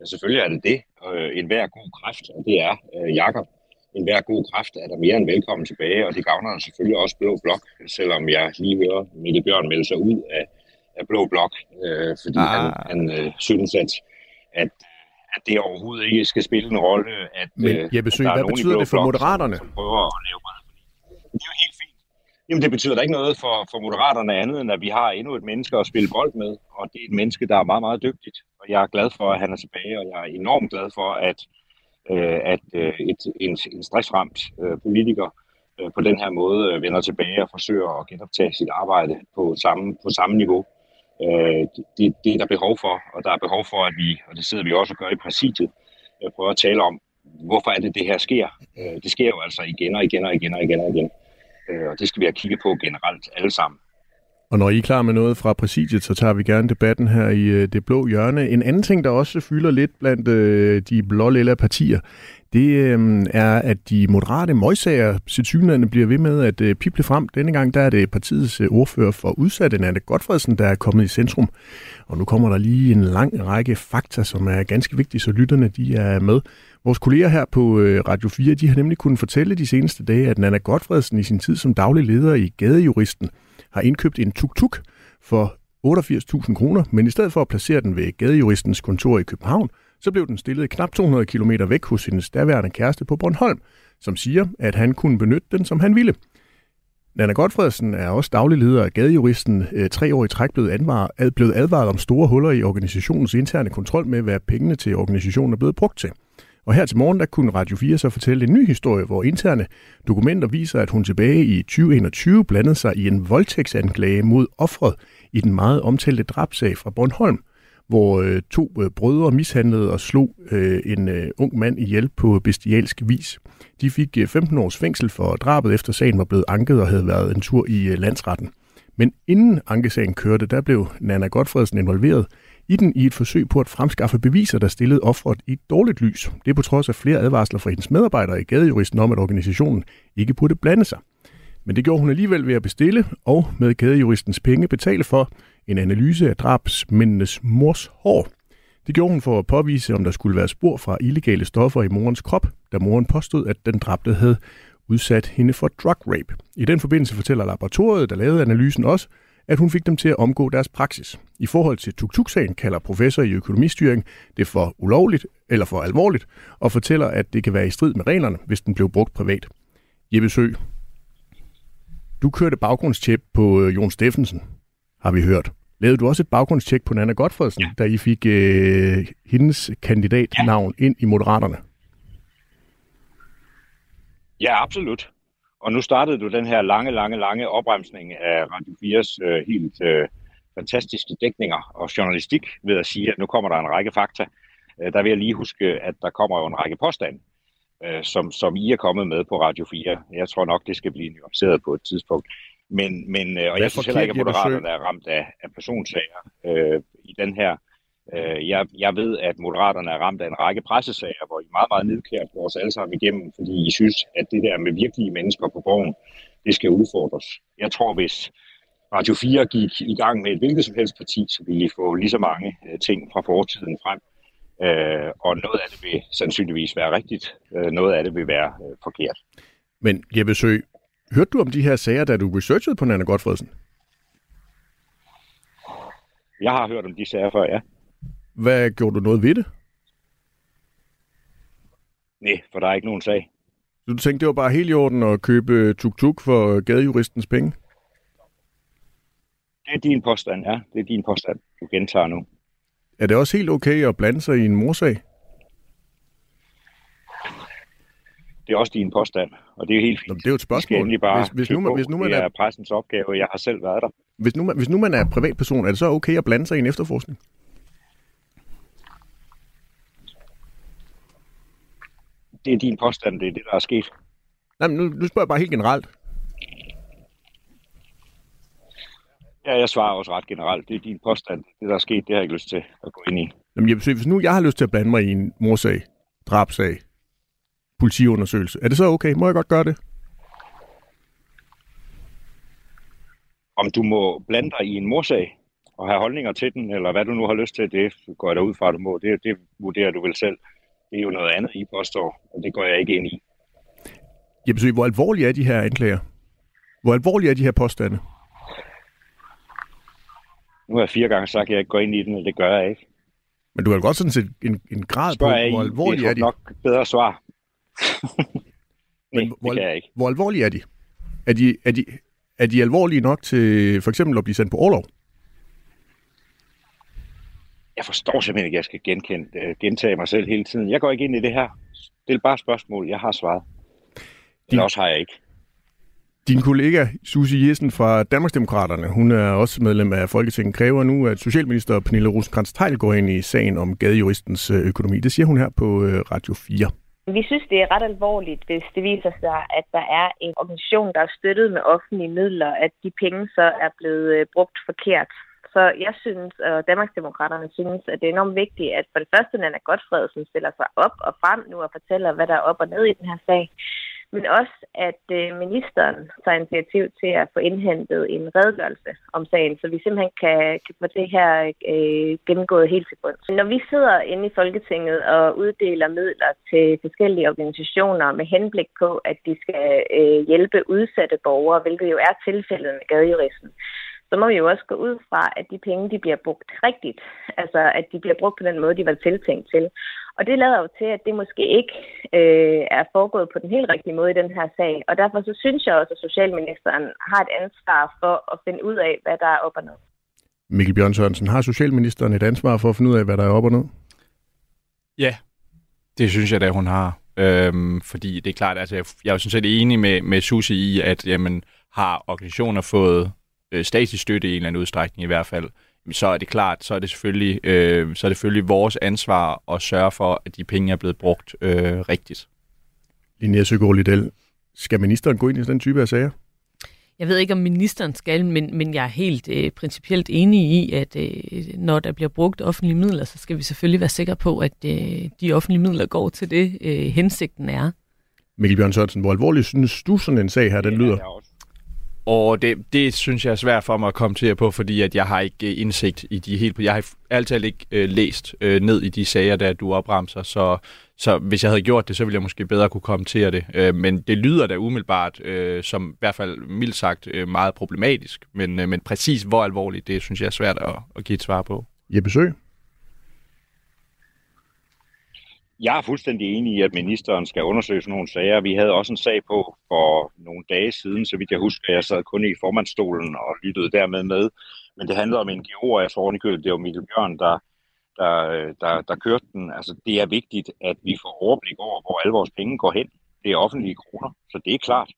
Ja, selvfølgelig er det det. Øh, en hver god kræft, og det er øh, Jakob. En hver god kræft er der mere end velkommen tilbage, og det gavner selvfølgelig også Blå Blok, selvom jeg lige hører Mikkel Bjørn melde sig ud af, af Blå Blok, øh, fordi ah. han, han øh, synes, at, at at det overhovedet ikke skal spille en rolle. At, Men øh, Jeppe Søg, hvad betyder det for blok, Moderaterne? Som, som prøver at lave det er jo helt fint. Jamen, det betyder da ikke noget for, for Moderaterne andet, end at vi har endnu et menneske at spille bold med, og det er et menneske, der er meget, meget dygtigt og jeg er glad for, at han er tilbage, og jeg er enormt glad for, at, øh, at øh, et, en, en stressramt øh, politiker øh, på den her måde øh, vender tilbage og forsøger at genoptage sit arbejde på samme, på samme niveau. Øh, det, det er der behov for, og der er behov for, at vi, og det sidder vi også og gør i præsidiet, øh, prøver at tale om, hvorfor er det, det her sker. Øh, det sker jo altså igen og igen og igen og igen og igen. Øh, og det skal vi have kigget på generelt alle sammen. Og når I er klar med noget fra præsidiet, så tager vi gerne debatten her i øh, det blå hjørne. En anden ting, der også fylder lidt blandt øh, de blå partier, det øh, er, at de moderate møgsager til bliver ved med at øh, pible frem. Denne gang der er det partiets øh, ordfører for udsatte, Nanne Godfredsen, der er kommet i centrum. Og nu kommer der lige en lang række fakta, som er ganske vigtige, så lytterne de er med. Vores kolleger her på øh, Radio 4, de har nemlig kunnet fortælle de seneste dage, at Nanna Godfredsen i sin tid som daglig leder i Gadejuristen – har indkøbt en tuk-tuk for 88.000 kroner, men i stedet for at placere den ved gadejuristens kontor i København, så blev den stillet knap 200 km væk hos hendes daværende kæreste på Bornholm, som siger, at han kunne benytte den, som han ville. Nana Godfredsen er også daglig leder af gadejuristen, øh, tre år i træk blevet, advaret, blevet advaret om store huller i organisationens interne kontrol med, hvad pengene til organisationen er blevet brugt til. Og her til morgen, der kunne Radio 4 så fortælle en ny historie, hvor interne dokumenter viser, at hun tilbage i 2021 blandede sig i en voldtægtsanklage mod offret i den meget omtalte drabsag fra Bornholm, hvor øh, to øh, brødre mishandlede og slog øh, en øh, ung mand ihjel på bestialsk vis. De fik øh, 15 års fængsel for drabet, efter sagen var blevet anket og havde været en tur i øh, landsretten. Men inden ankesagen kørte, der blev Nana Godfredsen involveret i den i et forsøg på at fremskaffe beviser, der stillede offeret i et dårligt lys. Det er på trods af flere advarsler fra hendes medarbejdere i gadejuristen om, at organisationen ikke burde blande sig. Men det gjorde hun alligevel ved at bestille og med gadejuristens penge betale for en analyse af drabsmændenes mors hår. Det gjorde hun for at påvise, om der skulle være spor fra illegale stoffer i morens krop, da moren påstod, at den dræbte havde udsat hende for drug rape. I den forbindelse fortæller laboratoriet, der lavede analysen også, at hun fik dem til at omgå deres praksis. I forhold til tuk-tuk-sagen kalder professor i økonomistyring det for ulovligt eller for alvorligt, og fortæller, at det kan være i strid med reglerne, hvis den blev brugt privat. Jeppe Sø, du kørte baggrundstjek på øh, Jon Steffensen, har vi hørt. Lavede du også et baggrundstjek på Nana Godfredsen, ja. da I fik øh, hendes kandidatnavn ja. ind i Moderaterne? Ja, absolut. Og nu startede du den her lange, lange, lange opremsning af Radio 4's øh, helt øh, fantastiske dækninger og journalistik ved at sige, at nu kommer der en række fakta. Øh, der vil jeg lige huske, at der kommer jo en række påstande, øh, som, som I er kommet med på Radio 4. Jeg tror nok, det skal blive nuanceret på et tidspunkt. Men, men, øh, og jeg synes heller ikke, at Moderaterne er ramt af, af personsager øh, i den her Øh, jeg, jeg ved, at Moderaterne er ramt af en række pressesager, hvor I meget, meget nedkært går os alle sammen igennem, fordi I synes, at det der med virkelige mennesker på borgen, det skal udfordres. Jeg tror, hvis Radio 4 gik i gang med et hvilket som helst parti, så ville I få lige så mange øh, ting fra fortiden frem. Øh, og noget af det vil sandsynligvis være rigtigt, øh, noget af det vil være øh, forkert. Men Jeppe Sø, hørte du om de her sager, da du researchede på Nana Godfredsen? Jeg har hørt om de sager før, ja. Hvad gjorde du noget ved det? Nej, for der er ikke nogen sag. Så du tænkte, det var bare helt i orden at købe tuk-tuk for gadejuristens penge? Det er din påstand, ja. Det er din påstand, du gentager nu. Er det også helt okay at blande sig i en morsag? Det er også din påstand, og det er helt fint. Nå, det er jo et spørgsmål. Bare hvis, hvis, nu, man, hvis nu man er, er pressens opgave, jeg har selv været der. Hvis nu, man, hvis nu man er privatperson, er det så okay at blande sig i en efterforskning? Det er din påstand, det er det, der er sket. Nej, men nu, nu spørger jeg bare helt generelt. Ja, jeg svarer også ret generelt. Det er din påstand. Det, der er sket, det har jeg ikke lyst til at gå ind i. Jamen, jeg, hvis nu jeg har lyst til at blande mig i en morsag, drabsag, politiundersøgelse, er det så okay? Må jeg godt gøre det? Om du må blande dig i en morsag og have holdninger til den, eller hvad du nu har lyst til, det går jeg da ud fra, at du må. Det, det vurderer du vel selv. Det er jo noget andet, I påstår, og det går jeg ikke ind i. Jeg besøger, hvor alvorlige er de her anklager? Hvor alvorlige er de her påstande? Nu har jeg fire gange sagt, at jeg ikke går ind i den, og det gør jeg ikke. Men du har godt sådan set en, en grad Spørg på, hvor alvorlige er de? nok bedre svar. [LAUGHS] Nej, Men hvor, det kan jeg ikke. Hvor alvorlige er de? Er de, er de, er de alvorlige nok til for eksempel at blive sendt på overlov? Jeg forstår simpelthen ikke, at jeg skal genkende, uh, gentage mig selv hele tiden. Jeg går ikke ind i det her. Det er bare spørgsmål. Jeg har svaret. Eller også har jeg ikke. Din kollega Susie Jessen fra Danmarksdemokraterne, hun er også medlem af Folketinget, kræver nu, at Socialminister Pernille rosenkrantz teil går ind i sagen om gadejuristens øh, økonomi. Det siger hun her på øh, Radio 4. Vi synes, det er ret alvorligt, hvis det viser sig, at der er en organisation, der er støttet med offentlige midler, at de penge så er blevet øh, brugt forkert. Så jeg synes, og Danmarksdemokraterne synes, at det er enormt vigtigt, at for det første, Nana Godfredsen stiller sig op og frem nu og fortæller, hvad der er op og ned i den her sag men også at øh, ministeren tager initiativ til at få indhentet en redegørelse om sagen, så vi simpelthen kan, kan få det her øh, gennemgået helt til bund. Når vi sidder inde i Folketinget og uddeler midler til forskellige organisationer med henblik på, at de skal øh, hjælpe udsatte borgere, hvilket jo er tilfældet med gadejuristen, så må vi jo også gå ud fra, at de penge de bliver brugt rigtigt. Altså, at de bliver brugt på den måde, de var tiltænkt til. Og det lader jo til, at det måske ikke øh, er foregået på den helt rigtige måde i den her sag. Og derfor så synes jeg også, at Socialministeren har et ansvar for at finde ud af, hvad der er op og ned. Mikkel Bjørn Sørensen, har Socialministeren et ansvar for at finde ud af, hvad der er op og ned? Ja, det synes jeg da, hun har. Øhm, fordi det er klart, altså jeg, jeg er jo sådan set enig med, med Susie i, at jamen, har organisationer fået øh, statslig støtte i en eller anden udstrækning i hvert fald, så er det klart, så er det selvfølgelig, øh, så er det selvfølgelig vores ansvar at sørge for, at de penge er blevet brugt øh, rigtigt. Linnea Søgaard Liddell, skal ministeren gå ind i den type af sager? Jeg ved ikke, om ministeren skal, men, men jeg er helt øh, principielt enig i, at øh, når der bliver brugt offentlige midler, så skal vi selvfølgelig være sikre på, at øh, de offentlige midler går til det, øh, hensigten er. Mikkel Bjørn Sørensen, hvor alvorligt synes du sådan en sag her, den lyder? Og det, det synes jeg er svært for mig at komme til på, fordi at jeg har ikke øh, indsigt i de helt... Jeg har altid ikke øh, læst øh, ned i de sager, der du opremser, så, så hvis jeg havde gjort det, så ville jeg måske bedre kunne kommentere det. Øh, men det lyder da umiddelbart, øh, som i hvert fald mildt sagt, øh, meget problematisk. Men, øh, men præcis hvor alvorligt, det synes jeg er svært at, at give et svar på. Jeppe Sø? Jeg er fuldstændig enig i, at ministeren skal undersøge sådan nogle sager. Vi havde også en sag på for nogle dage siden, så vidt jeg husker, jeg sad kun i formandstolen og lyttede dermed med. Men det handlede om en NGO'er, jeg tror det var Mikkel Bjørn, der, der, der, der kørte den. Altså, det er vigtigt, at vi får overblik over, hvor alle vores penge går hen. Det er offentlige kroner, så det er klart.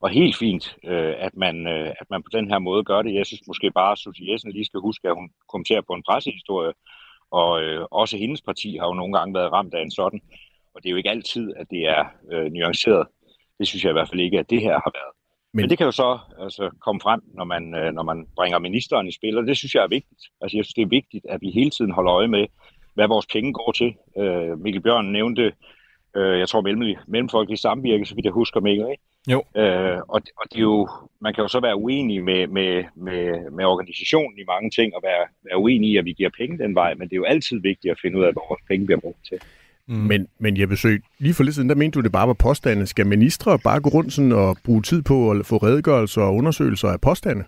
Og helt fint, øh, at, man, øh, at man på den her måde gør det. Jeg synes måske bare, at Susie Jessen lige skal huske, at hun kommenterer på en pressehistorie, og øh, også hendes parti har jo nogle gange været ramt af en sådan. Og det er jo ikke altid, at det er øh, nuanceret. Det synes jeg i hvert fald ikke, at det her har været. Men, Men det kan jo så altså, komme frem, når man, øh, når man bringer ministeren i spil, og det synes jeg er vigtigt. Altså jeg synes, det er vigtigt, at vi hele tiden holder øje med, hvad vores penge går til. Øh, Mikkel Bjørn nævnte, øh, jeg tror, mellem, mellemfolkelig samvirke, så vidt jeg husker, Mikkel, ikke? Jo. Øh, og, og det er jo, man kan jo så være uenig med, med, med, med organisationen i mange ting, og være, være uenig i, at vi giver penge den vej, men det er jo altid vigtigt at finde ud af, hvor vores penge bliver brugt til. Mm. Men, men jeg besøg, lige for lidt siden, der mente du, det bare var påstande. Skal ministre bare gå rundt sådan og bruge tid på at få redegørelser og undersøgelser af påstande?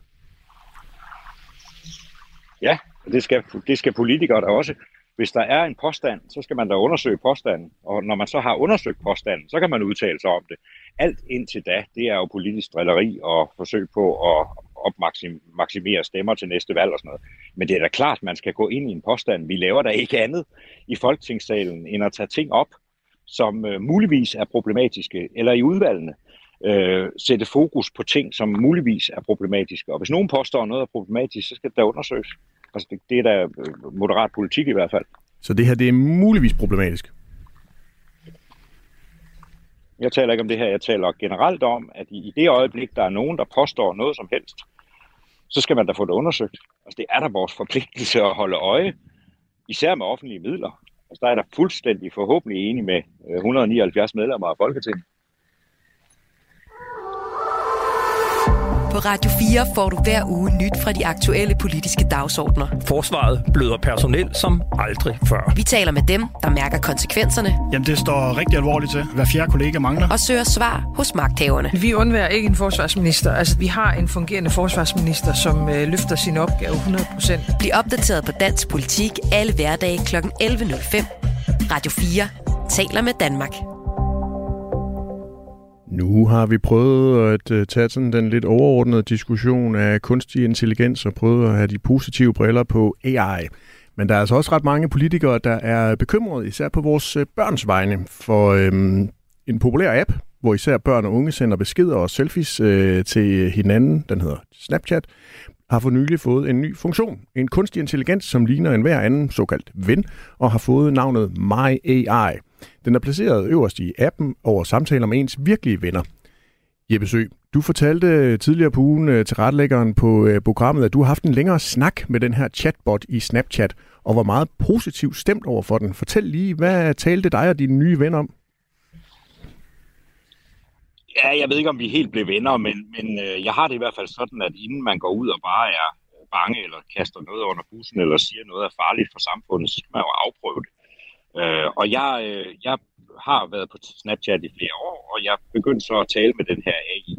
Ja, det skal, det skal politikere da også. Hvis der er en påstand, så skal man da undersøge påstanden. Og når man så har undersøgt påstanden, så kan man udtale sig om det. Alt indtil da, det er jo politisk drilleri og forsøg på at opmaksimere stemmer til næste valg og sådan noget. Men det er da klart, at man skal gå ind i en påstand. Vi laver da ikke andet i Folketingssalen, end at tage ting op som øh, muligvis er problematiske, eller i udvalgene øh, sætte fokus på ting, som muligvis er problematiske. Og hvis nogen påstår noget er problematisk, så skal det da undersøges. Altså det, det er da øh, moderat politik i hvert fald. Så det her, det er muligvis problematisk? Jeg taler ikke om det her, jeg taler generelt om, at i, i det øjeblik, der er nogen, der påstår noget som helst, så skal man da få det undersøgt. Altså det er der vores forpligtelse at holde øje, især med offentlige midler. Altså der er der fuldstændig forhåbentlig enig med øh, 179 medlemmer af Folketinget. På Radio 4 får du hver uge nyt fra de aktuelle politiske dagsordner. Forsvaret bløder personel som aldrig før. Vi taler med dem, der mærker konsekvenserne. Jamen, det står rigtig alvorligt til. Hver fjerde kollega mangler. Og søger svar hos magthaverne. Vi undværer ikke en forsvarsminister. Altså, vi har en fungerende forsvarsminister, som øh, løfter sin opgave 100%. Bliv opdateret på dansk politik alle hverdage kl. 11.05. Radio 4 taler med Danmark. Nu har vi prøvet at øh, tage sådan den lidt overordnede diskussion af kunstig intelligens og prøvet at have de positive briller på AI. Men der er altså også ret mange politikere, der er bekymrede, især på vores øh, børns vegne, for øhm, en populær app, hvor især børn og unge sender beskeder og selfies øh, til hinanden, den hedder Snapchat, har for nylig fået en ny funktion. En kunstig intelligens, som ligner en hver anden såkaldt ven, og har fået navnet My AI. Den er placeret øverst i appen over samtaler med ens virkelige venner. Jeppe Sø, du fortalte tidligere på ugen øh, til retlæggeren på øh, programmet, at du har haft en længere snak med den her chatbot i Snapchat, og var meget positivt stemt over for den. Fortæl lige, hvad talte dig og dine nye venner om? Ja, jeg ved ikke, om vi helt blev venner, men, men øh, jeg har det i hvert fald sådan, at inden man går ud og bare er bange, eller kaster noget under bussen, eller siger noget er farligt for samfundet, så skal man jo afprøve det. Øh, og jeg, øh, jeg har været på Snapchat i flere år, og jeg begyndte så at tale med den her AI.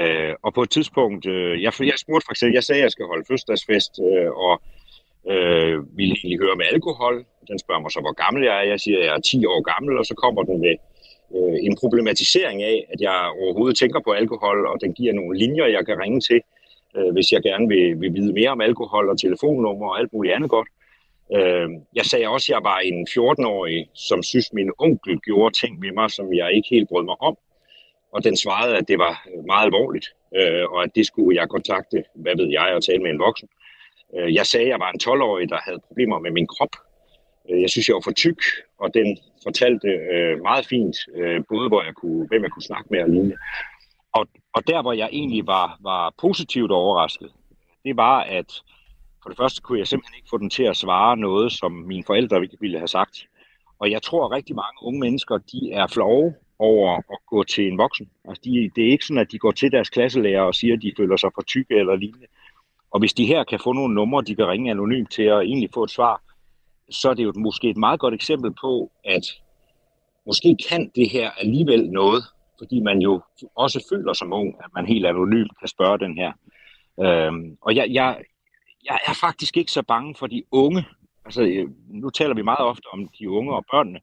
Øh, og på et tidspunkt, øh, jeg, jeg spurgte for eksempel, jeg sagde, at jeg skal holde fødselsdagsfest, øh, og øh, ville egentlig høre med alkohol. Den spørger mig så, hvor gammel jeg er. Jeg siger, at jeg er 10 år gammel, og så kommer den med øh, en problematisering af, at jeg overhovedet tænker på alkohol, og den giver nogle linjer, jeg kan ringe til, øh, hvis jeg gerne vil, vil vide mere om alkohol og telefonnummer og alt muligt andet godt. Øh, jeg sagde også, at jeg var en 14-årig, som synes, min onkel gjorde ting med mig, som jeg ikke helt brød mig om. Og den svarede, at det var meget alvorligt, øh, og at det skulle jeg kontakte, hvad ved jeg, og tale med en voksen. Øh, jeg sagde, at jeg var en 12-årig, der havde problemer med min krop. Øh, jeg synes, jeg var for tyk, og den fortalte øh, meget fint, øh, både hvor jeg kunne, hvem jeg kunne snakke med og lignende. Og, og der, hvor jeg egentlig var, var positivt overrasket, det var, at for det første kunne jeg simpelthen ikke få den til at svare noget, som mine forældre ville have sagt. Og jeg tror, at rigtig mange unge mennesker, de er flove over at gå til en voksen. Altså, de, det er ikke sådan, at de går til deres klasselærer og siger, at de føler sig for tykke eller lignende. Og hvis de her kan få nogle numre, de kan ringe anonymt til og egentlig få et svar, så er det jo måske et meget godt eksempel på, at måske kan det her alligevel noget, fordi man jo også føler som ung, at man helt anonymt kan spørge den her. Øhm, og jeg, jeg, jeg er faktisk ikke så bange for de unge. Altså, øh, nu taler vi meget ofte om de unge og børnene,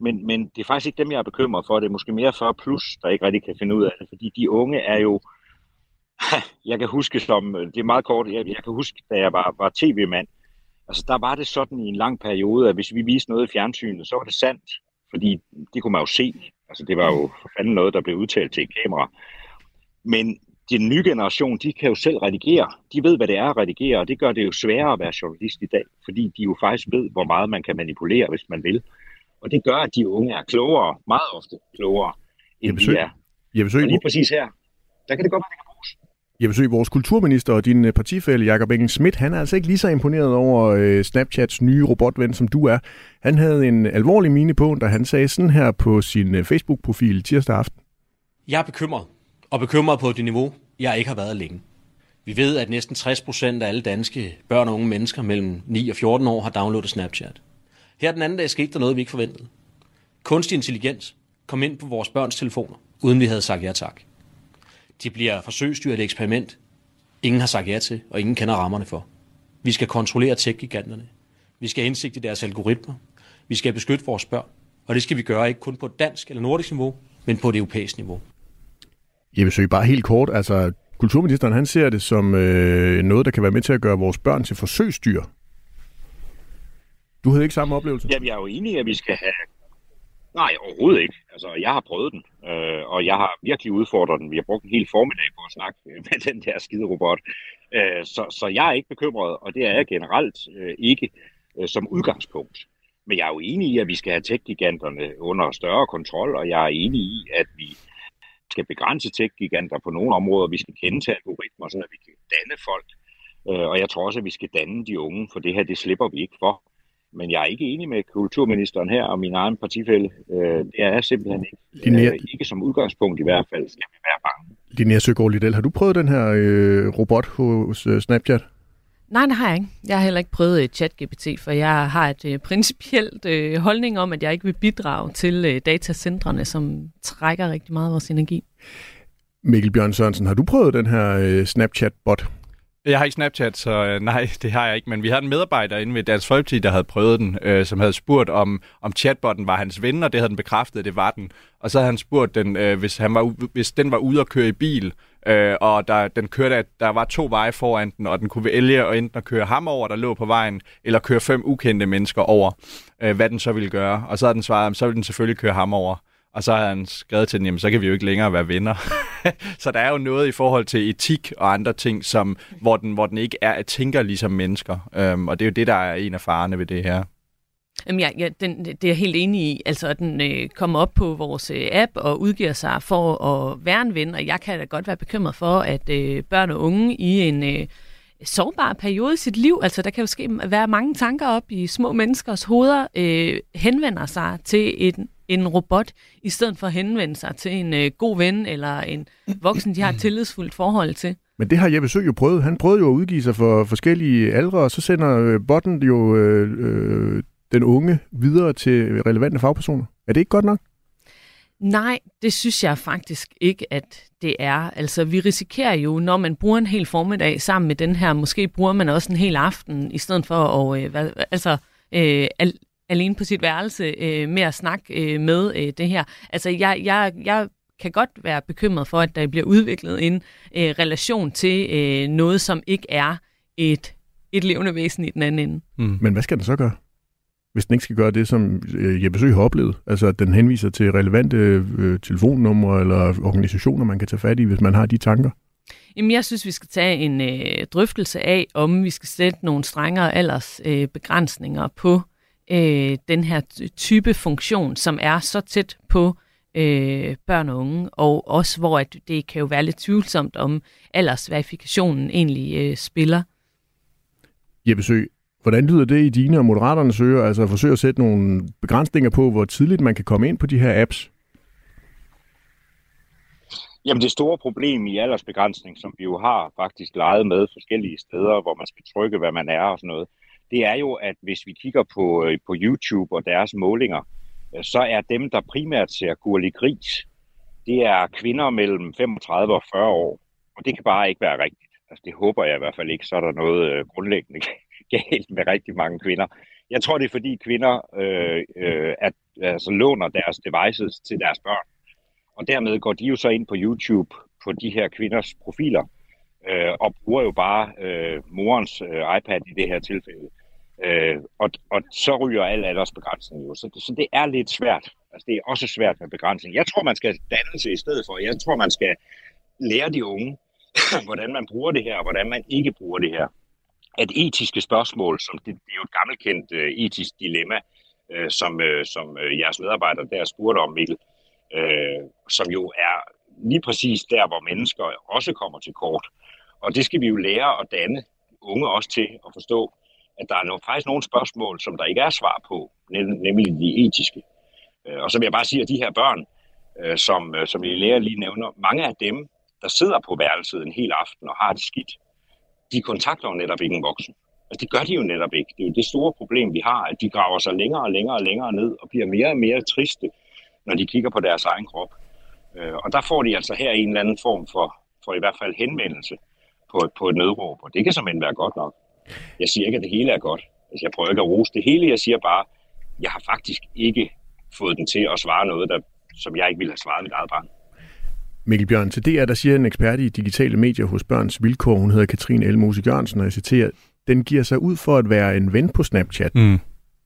men, men det er faktisk ikke dem, jeg er bekymret for. Det er måske mere 40 plus, der ikke rigtig kan finde ud af det, fordi de unge er jo... [LAUGHS] Jeg kan huske som, øh, det er meget kort, jeg, jeg kan huske, da jeg var, var tv-mand, altså der var det sådan i en lang periode, at hvis vi viste noget i fjernsynet, så var det sandt, fordi det kunne man jo se. Altså det var jo for fanden noget, der blev udtalt til et kamera. Men den nye generation, de kan jo selv redigere. De ved, hvad det er at redigere, og det gør det jo sværere at være journalist i dag, fordi de jo faktisk ved, hvor meget man kan manipulere, hvis man vil. Og det gør, at de unge er klogere, meget ofte klogere, end de er. Jeg besøg, og lige præcis her, der kan det godt være, det kan bruges. Jeg besøg vores kulturminister og din øh, partifælle, Jakob Engel Schmidt. Han er altså ikke lige så imponeret over øh, Snapchats nye robotven, som du er. Han havde en alvorlig mine på, da han sagde sådan her på sin øh, Facebook-profil tirsdag aften. Jeg er bekymret og bekymret på det niveau, jeg ikke har været længe. Vi ved, at næsten 60% af alle danske børn og unge mennesker mellem 9 og 14 år har downloadet Snapchat. Her den anden dag skete der noget, vi ikke forventede. Kunstig intelligens kom ind på vores børns telefoner, uden vi havde sagt ja tak. De bliver forsøgsdyr et eksperiment, ingen har sagt ja til, og ingen kender rammerne for. Vi skal kontrollere tech-giganterne. Vi skal have indsigt i deres algoritmer. Vi skal beskytte vores børn. Og det skal vi gøre ikke kun på dansk eller nordisk niveau, men på det europæiske niveau. Jeg vil søge bare helt kort. Altså, kulturministeren han ser det som øh, noget, der kan være med til at gøre vores børn til forsøgsdyr. Du havde ikke samme oplevelse? Jamen, jeg er jo enig, at vi skal have Nej, overhovedet ikke. Altså, jeg har prøvet den, øh, og jeg har virkelig udfordret den. Vi har brugt en hel formiddag på at snakke [LAUGHS] med den der skide robot. Øh, så, så jeg er ikke bekymret, og det er jeg generelt øh, ikke øh, som udgangspunkt. Men jeg er jo enig i, at vi skal have tech-giganterne under større kontrol, og jeg er enig i, at vi skal begrænse tech-giganter på nogle områder. Vi skal kende til algoritmer, så vi kan danne folk. Øh, og jeg tror også, at vi skal danne de unge, for det her, det slipper vi ikke for. Men jeg er ikke enig med kulturministeren her og min egen partifælde. Øh, det er simpelthen ikke. Linnea... Øh, ikke som udgangspunkt i hvert fald skal vi være bange. Linnea Søgaard Liddell, har du prøvet den her øh, robot hos øh, Snapchat? Nej, det har jeg ikke. Jeg har heller ikke prøvet uh, ChatGPT, for jeg har et uh, principielt uh, holdning om, at jeg ikke vil bidrage til uh, datacentrene, som trækker rigtig meget af vores energi. Mikkel Bjørn Sørensen, har du prøvet den her uh, Snapchat-bot? Jeg har ikke Snapchat, så øh, nej, det har jeg ikke. Men vi har en medarbejder inde ved Dansk Folkeparti, der havde prøvet den, øh, som havde spurgt, om, om chatbotten var hans ven, og det havde den bekræftet, at det var den. Og så havde han spurgt den, øh, hvis, han var, hvis den var ude at køre i bil, øh, og der, den kørte, der var to veje foran den, og den kunne vælge at enten at køre ham over, der lå på vejen, eller køre fem ukendte mennesker over, øh, hvad den så ville gøre. Og så havde den svaret, så ville den selvfølgelig køre ham over. Og så har han skrevet til den, jamen så kan vi jo ikke længere være venner. [LAUGHS] så der er jo noget i forhold til etik og andre ting, som, hvor, den, hvor den ikke er tænker ligesom mennesker. Øhm, og det er jo det, der er en af farerne ved det her. Jamen ja, ja den, det er jeg helt enig i. Altså, at den øh, kommer op på vores øh, app og udgiver sig for at være en ven, og jeg kan da godt være bekymret for, at øh, børn og unge i en øh, sårbar periode i sit liv, altså der kan jo ske være mange tanker op i små menneskers hoveder, øh, henvender sig til en, en robot, i stedet for at henvende sig til en øh, god ven eller en voksen, de har et tillidsfuldt forhold til. Men det har Jeppe Søg jo prøvet. Han prøvede jo at udgive sig for forskellige aldre, og så sender øh, botten jo øh, øh den unge videre til relevante fagpersoner. Er det ikke godt nok? Nej, det synes jeg faktisk ikke, at det er. Altså, vi risikerer jo, når man bruger en hel formiddag sammen med den her, måske bruger man også en hel aften, i stedet for at, øh, hvad, altså, øh, al, alene på sit værelse øh, med at snakke øh, med øh, det her. Altså, jeg, jeg, jeg kan godt være bekymret for, at der bliver udviklet en øh, relation til øh, noget, som ikke er et, et levende væsen i den anden ende. Mm. Men hvad skal den så gøre? Hvis den ikke skal gøre det, som øh, Jeppe Søg har oplevet. Altså, at den henviser til relevante øh, telefonnumre eller organisationer, man kan tage fat i, hvis man har de tanker. Jamen, jeg synes, vi skal tage en øh, drøftelse af, om vi skal sætte nogle strengere aldersbegrænsninger øh, på øh, den her type funktion, som er så tæt på øh, børn og unge, og også hvor at det kan jo være lidt tvivlsomt, om aldersverifikationen egentlig øh, spiller. Jeppe Søg, Hvordan lyder det i dine og moderaternes ører, altså at forsøge at sætte nogle begrænsninger på, hvor tidligt man kan komme ind på de her apps? Jamen det store problem i aldersbegrænsning, som vi jo har faktisk leget med forskellige steder, hvor man skal trykke, hvad man er og sådan noget, det er jo, at hvis vi kigger på, øh, på YouTube og deres målinger, øh, så er dem, der primært ser Gurli Gris, det er kvinder mellem 35 og 40 år. Og det kan bare ikke være rigtigt. Altså, det håber jeg i hvert fald ikke, så er der noget øh, grundlæggende galt med rigtig mange kvinder. Jeg tror, det er fordi kvinder øh, øh, at, altså, låner deres devices til deres børn. Og dermed går de jo så ind på YouTube på de her kvinders profiler øh, og bruger jo bare øh, morens øh, iPad i det her tilfælde. Øh, og, og så ryger al aldersbegrænsning jo. Så, så det er lidt svært. Altså, det er også svært med begrænsning. Jeg tror, man skal dannelse i stedet for. Jeg tror, man skal lære de unge, [COUGHS] hvordan man bruger det her, og hvordan man ikke bruger det her at etiske spørgsmål, som det, det er jo et gammelkendt øh, etisk dilemma, øh, som, øh, som øh, jeres medarbejdere der spurgte om, Mikkel, øh, som jo er lige præcis der, hvor mennesker også kommer til kort. Og det skal vi jo lære at danne unge også til at forstå, at der er no, faktisk nogle spørgsmål, som der ikke er svar på, nemlig de etiske. Øh, og så vil jeg bare sige, at de her børn, øh, som, øh, som I lærer lige nævner, mange af dem, der sidder på værelset en hel aften og har det skidt, de kontakter jo netop ikke en voksen. Altså, det gør de jo netop ikke. Det er jo det store problem, vi har, at de graver sig længere og længere og længere ned og bliver mere og mere triste, når de kigger på deres egen krop. Øh, og der får de altså her en eller anden form for, for i hvert fald henvendelse på, på et nødråb, og det kan som være godt nok. Jeg siger ikke, at det hele er godt. Altså, jeg prøver ikke at rose det hele. Jeg siger bare, jeg har faktisk ikke fået den til at svare noget, der, som jeg ikke ville have svaret mit eget barn. Mikkel Bjørn, til DR, der siger en ekspert i digitale medier hos Børns Vilkår, hun hedder Katrine Elmose Jørgensen, og jeg citerer, den giver sig ud for at være en ven på Snapchat. Mm.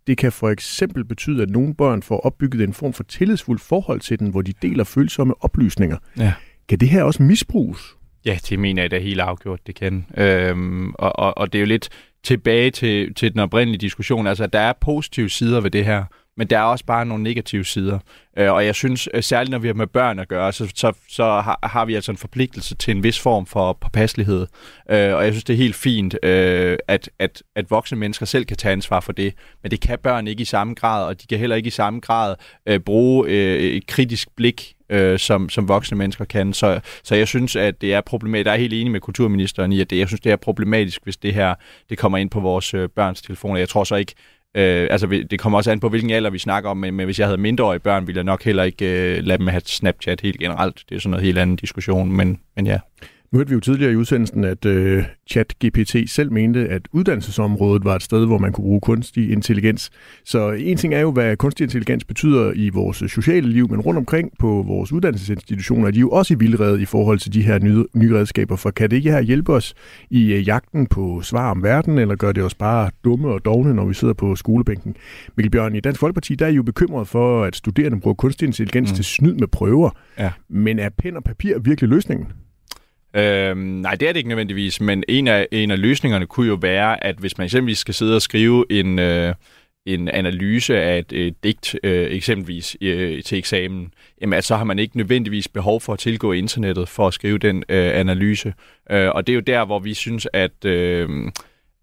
det kan for eksempel betyde, at nogle børn får opbygget en form for tillidsfuld forhold til den, hvor de deler følsomme oplysninger. Ja. Kan det her også misbruges? Ja, det mener jeg da helt afgjort, det kan. Øhm, og, og, og det er jo lidt tilbage til, til den oprindelige diskussion. Altså, der er positive sider ved det her, men der er også bare nogle negative sider. Øh, og jeg synes, øh, særligt når vi har med børn at gøre, så, så, så har, har vi altså en forpligtelse til en vis form for påpasselighed. Øh, og jeg synes, det er helt fint, øh, at, at, at voksne mennesker selv kan tage ansvar for det, men det kan børn ikke i samme grad, og de kan heller ikke i samme grad øh, bruge øh, et kritisk blik øh, som, som voksne mennesker kan. Så, så jeg synes, at det er problematisk. Jeg er helt enig med kulturministeren i, at det, jeg synes, det er problematisk, hvis det her det kommer ind på vores øh, børns telefoner. Jeg tror så ikke, Øh, altså, det kommer også an på, hvilken alder vi snakker om, men, men hvis jeg havde mindreårige børn, ville jeg nok heller ikke øh, lade dem have Snapchat helt generelt. Det er sådan noget helt anden diskussion, men, men ja. Nu hørte vi jo tidligere i udsendelsen, at øh, ChatGPT selv mente, at uddannelsesområdet var et sted, hvor man kunne bruge kunstig intelligens. Så en ting er jo, hvad kunstig intelligens betyder i vores sociale liv, men rundt omkring på vores uddannelsesinstitutioner er de jo også i vildrede i forhold til de her nye, nye redskaber. For kan det ikke her hjælpe os i øh, jagten på svar om verden, eller gør det os bare dumme og dogne, når vi sidder på skolebænken? Mikkel Bjørn, i Dansk Folkeparti der er I jo bekymret for, at studerende bruger kunstig intelligens mm. til snyd med prøver. Ja. Men er pen og papir virkelig løsningen? Øhm, nej, det er det ikke nødvendigvis, men en af, en af løsningerne kunne jo være, at hvis man eksempelvis skal sidde og skrive en, øh, en analyse af et, et digt, øh, eksempelvis øh, til eksamen, jamen, at så har man ikke nødvendigvis behov for at tilgå internettet for at skrive den øh, analyse. Øh, og det er jo der, hvor vi synes, at... Øh,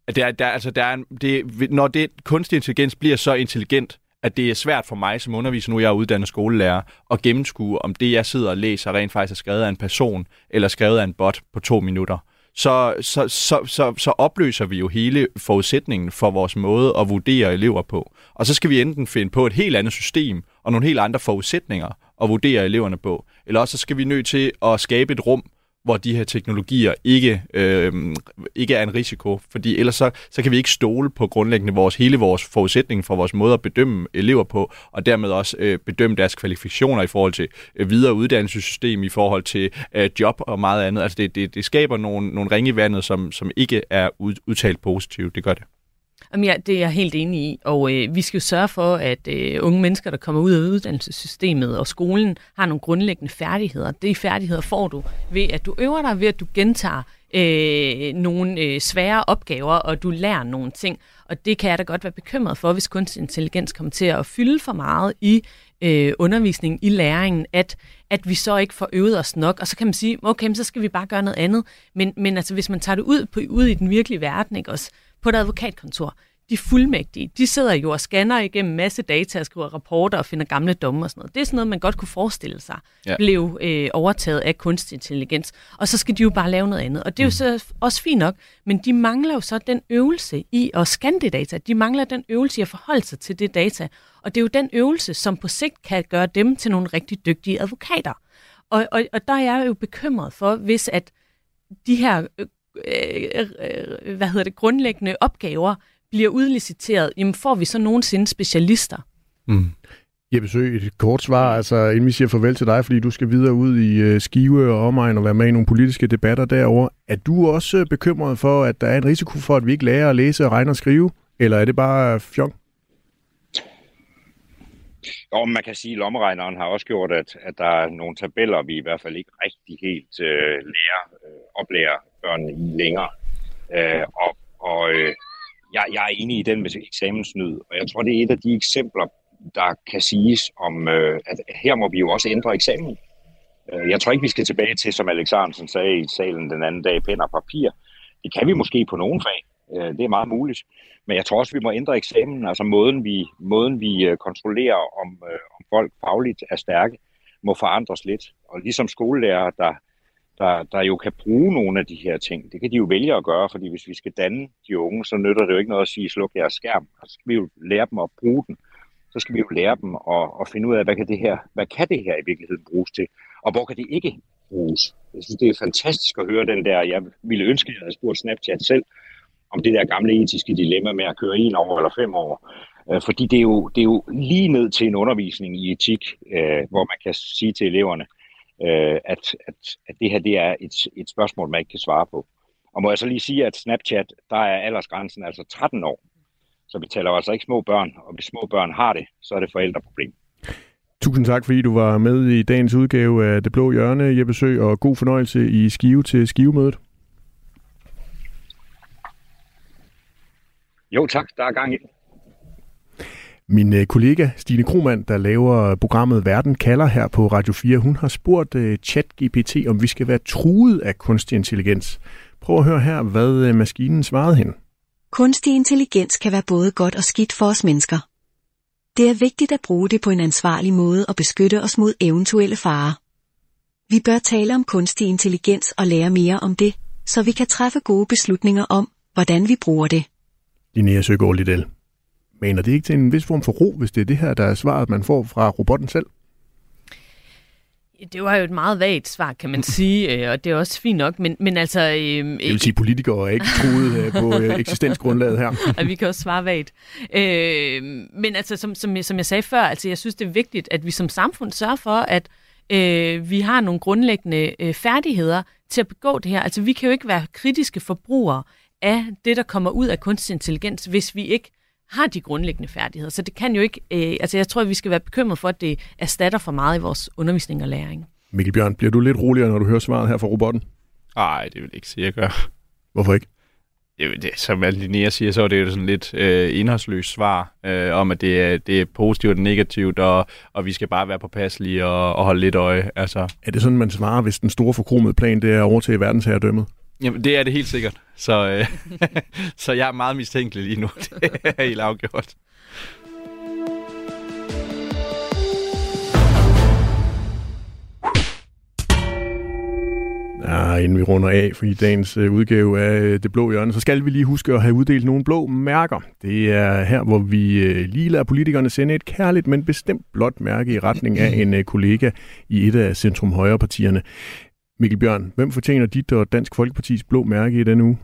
at der, der, altså, der er, det, når det kunstig intelligens bliver så intelligent, at det er svært for mig som underviser, nu jeg er uddannet skolelærer, at gennemskue, om det, jeg sidder og læser, rent faktisk er skrevet af en person, eller skrevet af en bot på to minutter. Så, så, så, så, så opløser vi jo hele forudsætningen for vores måde at vurdere elever på. Og så skal vi enten finde på et helt andet system og nogle helt andre forudsætninger at vurdere eleverne på, eller også så skal vi nødt til at skabe et rum, hvor de her teknologier ikke, øh, ikke er en risiko, fordi ellers så, så kan vi ikke stole på grundlæggende vores, hele vores forudsætning for vores måde at bedømme elever på, og dermed også øh, bedømme deres kvalifikationer i forhold til øh, videre uddannelsessystem, i forhold til øh, job og meget andet. Altså det, det, det skaber nogle, nogle ringe i vandet, som, som ikke er udtalt positivt. Det gør det. Jamen ja, det er jeg helt enig i, og øh, vi skal jo sørge for, at øh, unge mennesker, der kommer ud af uddannelsessystemet og skolen, har nogle grundlæggende færdigheder. De færdigheder får du ved, at du øver dig, ved at du gentager øh, nogle øh, svære opgaver, og du lærer nogle ting. Og det kan jeg da godt være bekymret for, hvis kunstig intelligens kommer til at fylde for meget i øh, undervisningen, i læringen, at, at vi så ikke får øvet os nok. Og så kan man sige, okay, så skal vi bare gøre noget andet. Men, men altså, hvis man tager det ud, på, ud i den virkelige verden, ikke også, på et advokatkontor. De fuldmægtige, de sidder jo og scanner igennem masse data og skriver rapporter og finder gamle domme og sådan noget. Det er sådan noget, man godt kunne forestille sig ja. blev øh, overtaget af kunstig intelligens. Og så skal de jo bare lave noget andet. Og det er jo mm. så også fint nok, men de mangler jo så den øvelse i at scanne det data. De mangler den øvelse i at forholde sig til det data. Og det er jo den øvelse, som på sigt kan gøre dem til nogle rigtig dygtige advokater. Og, og, og der er jeg jo bekymret for, hvis at de her øh, øh, øh, hvad hedder det, grundlæggende opgaver bliver udliciteret, jamen får vi så nogensinde specialister? Mm. Jeppe Sø, et kort svar, altså inden vi siger farvel til dig, fordi du skal videre ud i uh, Skive og omegn og være med i nogle politiske debatter derovre. Er du også bekymret for, at der er en risiko for, at vi ikke lærer at læse, regne og skrive? Eller er det bare fjong? Jo, man kan sige, at lommeregneren har også gjort, at, at der er nogle tabeller, vi i hvert fald ikke rigtig helt øh, lærer, øh, oplærer børnene i længere. Øh, og og øh, jeg, jeg er enig i den med eksamensnyd, og jeg tror, det er et af de eksempler, der kan siges om, øh, at her må vi jo også ændre eksamen. Øh, jeg tror ikke, vi skal tilbage til, som Alexandersen sagde i salen den anden dag, pen og papir. Det kan vi måske på nogle fag. Øh, det er meget muligt. Men jeg tror også, vi må ændre eksamen, altså måden vi, måden vi øh, kontrollerer, om, øh, om folk fagligt er stærke, må forandres lidt. Og ligesom skolelærer, der, der, der jo kan bruge nogle af de her ting, det kan de jo vælge at gøre, fordi hvis vi skal danne de unge, så nytter det jo ikke noget at sige, sluk jeres skærm. Så skal vi jo lære dem at bruge den. Så skal vi jo lære dem at, at finde ud af, hvad kan, det her, hvad kan det her i virkeligheden bruges til, og hvor kan det ikke bruges. Jeg synes, det er fantastisk at høre den der, jeg ville ønske, at jeg havde spurgt Snapchat selv, om det der gamle etiske dilemma med at køre en år eller fem år. Øh, fordi det er, jo, det er jo lige ned til en undervisning i etik, øh, hvor man kan sige til eleverne, øh, at, at, at det her det er et, et spørgsmål, man ikke kan svare på. Og må jeg så lige sige, at Snapchat, der er aldersgrænsen altså 13 år. Så vi taler altså ikke små børn, og hvis små børn har det, så er det forældreproblem. Tusind tak, fordi du var med i dagens udgave af Det Blå Hjørne, Jeppe Sø, og god fornøjelse i Skive til Skivemødet. Jo tak, der er gang i Min øh, kollega Stine Kromand, der laver programmet Verden kalder her på Radio 4, hun har spurgt uh, ChatGPT, om vi skal være truet af kunstig intelligens. Prøv at høre her, hvad uh, maskinen svarede hende. Kunstig intelligens kan være både godt og skidt for os mennesker. Det er vigtigt at bruge det på en ansvarlig måde og beskytte os mod eventuelle farer. Vi bør tale om kunstig intelligens og lære mere om det, så vi kan træffe gode beslutninger om, hvordan vi bruger det. Linnea Søgaard Liddell. Mener det ikke til en vis form for ro, hvis det er det her, der er svaret, man får fra robotten selv? Det var jo et meget vagt svar, kan man [LAUGHS] sige, øh, og det er også fint nok, men, men altså... Øh, det vil sige, politikere er ikke truet øh, på øh, [LAUGHS] eksistensgrundlaget her. og vi kan også svare vagt. Øh, men altså, som, som, som jeg sagde før, altså, jeg synes, det er vigtigt, at vi som samfund sørger for, at øh, vi har nogle grundlæggende øh, færdigheder til at begå det her. Altså, vi kan jo ikke være kritiske forbrugere af det, der kommer ud af kunstig intelligens, hvis vi ikke har de grundlæggende færdigheder. Så det kan jo ikke, øh, altså jeg tror, at vi skal være bekymret for, at det erstatter for meget i vores undervisning og læring. Mikkel Bjørn, bliver du lidt roligere, når du hører svaret her fra robotten? Nej, det vil jeg ikke sige, jeg gør. Hvorfor ikke? Det, det, som Linnea siger, så er det jo sådan lidt øh, indholdsløst svar øh, om, at det er, det er positivt og negativt, og, og vi skal bare være påpasselige og, og holde lidt øje. Altså. Er det sådan, man svarer, hvis den store forkromede plan det er over til verdensherredømmet? Jamen, det er det helt sikkert. Så, øh, [LAUGHS] så jeg er meget mistænkelig lige nu. [LAUGHS] Det er helt afgjort. Ja, inden vi runder af for i dagens øh, udgave af øh, Det Blå Hjørne, så skal vi lige huske at have uddelt nogle blå mærker. Det er her, hvor vi øh, lige lader politikerne sende et kærligt, men bestemt blåt mærke i retning af [LAUGHS] en kollega i et af Centrum Højre partierne. Mikkel Bjørn, hvem fortjener dit og Dansk Folkepartis blå mærke i denne uge?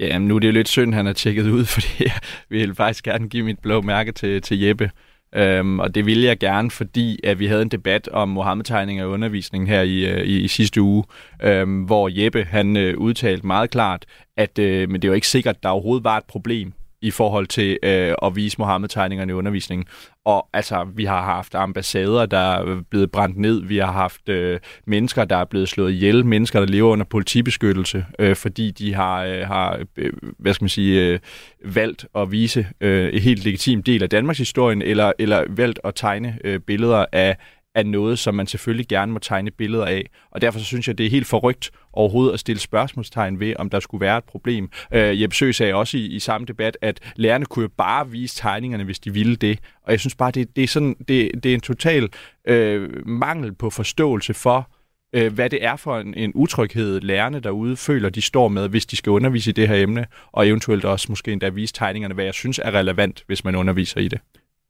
Ja, nu er det jo lidt synd, han er tjekket ud, [LAUGHS] fordi jeg vil faktisk gerne give mit blå mærke til, til Jeppe. Øhm, og det ville jeg gerne, fordi at vi havde en debat om Mohammed-tegning og undervisning her i, øh, i, i sidste uge, øhm, hvor Jeppe han øh, udtalte meget klart, at øh, men det er jo ikke sikkert, at der overhovedet var et problem i forhold til øh, at vise Mohammed-tegningerne i undervisningen. Og altså, vi har haft ambassader, der er blevet brændt ned. Vi har haft øh, mennesker, der er blevet slået ihjel. Mennesker, der lever under politibeskyttelse, øh, fordi de har, øh, har øh, hvad skal man sige, øh, valgt at vise øh, en helt legitim del af Danmarks historien, eller, eller valgt at tegne øh, billeder af er noget, som man selvfølgelig gerne må tegne billeder af. Og derfor så synes jeg, det er helt forrygt overhovedet at stille spørgsmålstegn ved, om der skulle være et problem. Øh, Jeppe Sø sagde også i, i samme debat, at lærerne kunne jo bare vise tegningerne, hvis de ville det. Og jeg synes bare, det, det, er, sådan, det, det er en total øh, mangel på forståelse for, øh, hvad det er for en, en utryghed, lærerne derude føler, de står med, hvis de skal undervise i det her emne, og eventuelt også måske endda vise tegningerne, hvad jeg synes er relevant, hvis man underviser i det.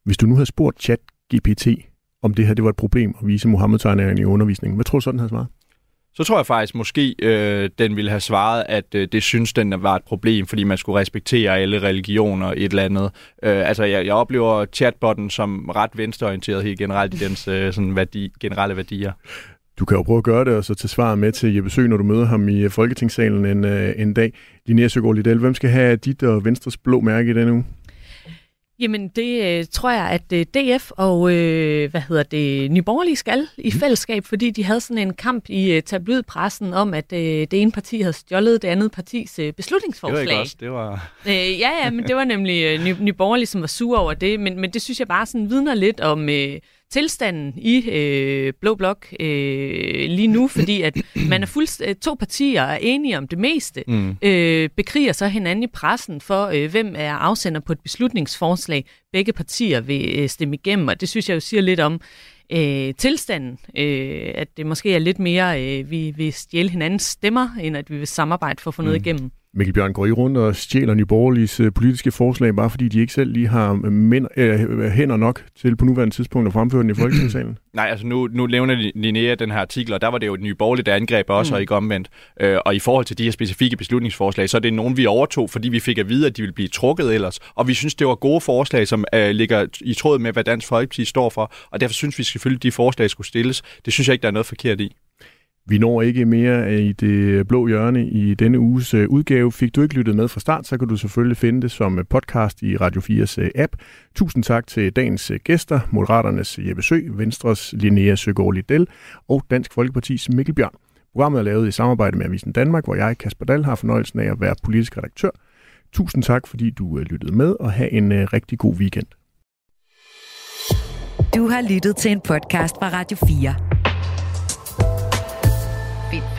Hvis du nu havde spurgt chat GPT, om det her det var et problem at vise Mohammed-tegningerne i undervisningen. Hvad tror du så, den havde svaret? Så tror jeg faktisk måske, øh, den ville have svaret, at øh, det synes den var et problem, fordi man skulle respektere alle religioner et eller andet. Øh, altså, jeg, jeg oplever chatbotten som ret venstreorienteret helt generelt i dens øh, sådan værdi, generelle værdier. Du kan jo prøve at gøre det, og så til svar med til Jeppe Søg, når du møder ham i øh, Folketingssalen en, øh, en dag. Linnea Søgaard Liddell, hvem skal have dit og Venstres blå mærke i denne uge? Jamen, det øh, tror jeg, at øh, DF og, øh, hvad hedder det, Nyborgerlige skal i mhm. fællesskab, fordi de havde sådan en kamp i øh, tabloidpressen om, at øh, det ene parti havde stjålet det andet partis øh, beslutningsforslag. Det var ikke også, det var... Øh, ja, ja, men det var nemlig øh, Ny, Nyborgerlige, som var sur over det, men, men det synes jeg bare sådan vidner lidt om... Øh, tilstanden i øh, Blå Blok øh, lige nu, fordi at man er fuldst øh, to partier er enige om det meste, mm. øh, bekriger så hinanden i pressen for, øh, hvem er afsender på et beslutningsforslag. Begge partier vil øh, stemme igennem, og det synes jeg jo siger lidt om øh, tilstanden, øh, at det måske er lidt mere, øh, vi vil stjæle hinandens stemmer, end at vi vil samarbejde for at få mm. noget igennem. Mikkel Bjørn, går I rundt og stjæler Nye Borgerliges øh, politiske forslag, bare fordi de ikke selv lige har mænd, øh, hænder nok til på nuværende tidspunkt at fremføre den i Folketingssalen? [CLEARS THROAT] Nej, altså nu, nu nævner Linnea den her artikel, og der var det jo et Nye Borgerlige, der angreb også, mm. og ikke omvendt. Øh, og i forhold til de her specifikke beslutningsforslag, så er det nogen, vi overtog, fordi vi fik at vide, at de ville blive trukket ellers. Og vi synes, det var gode forslag, som øh, ligger i tråd med, hvad Dansk Folkeparti står for. Og derfor synes vi selvfølgelig, at de forslag skulle stilles. Det synes jeg ikke, der er noget forkert i. Vi når ikke mere øh, i det blå hjørne i denne uges øh, udgave. Fik du ikke lyttet med fra start, så kan du selvfølgelig finde det som øh, podcast i Radio 4's app. Tusind tak til dagens gæster, Moderaternes Jeppe Sø, Venstres Linnea Søgaard Liddell og Dansk Folkepartis Mikkel Bjørn. Programmet er lavet i samarbejde med Avisen Danmark, hvor jeg, Kasper Dahl, har fornøjelsen af at være politisk redaktør. Tusind tak, fordi du lyttede med, og have en rigtig god weekend. Du har lyttet til en podcast fra Radio 4.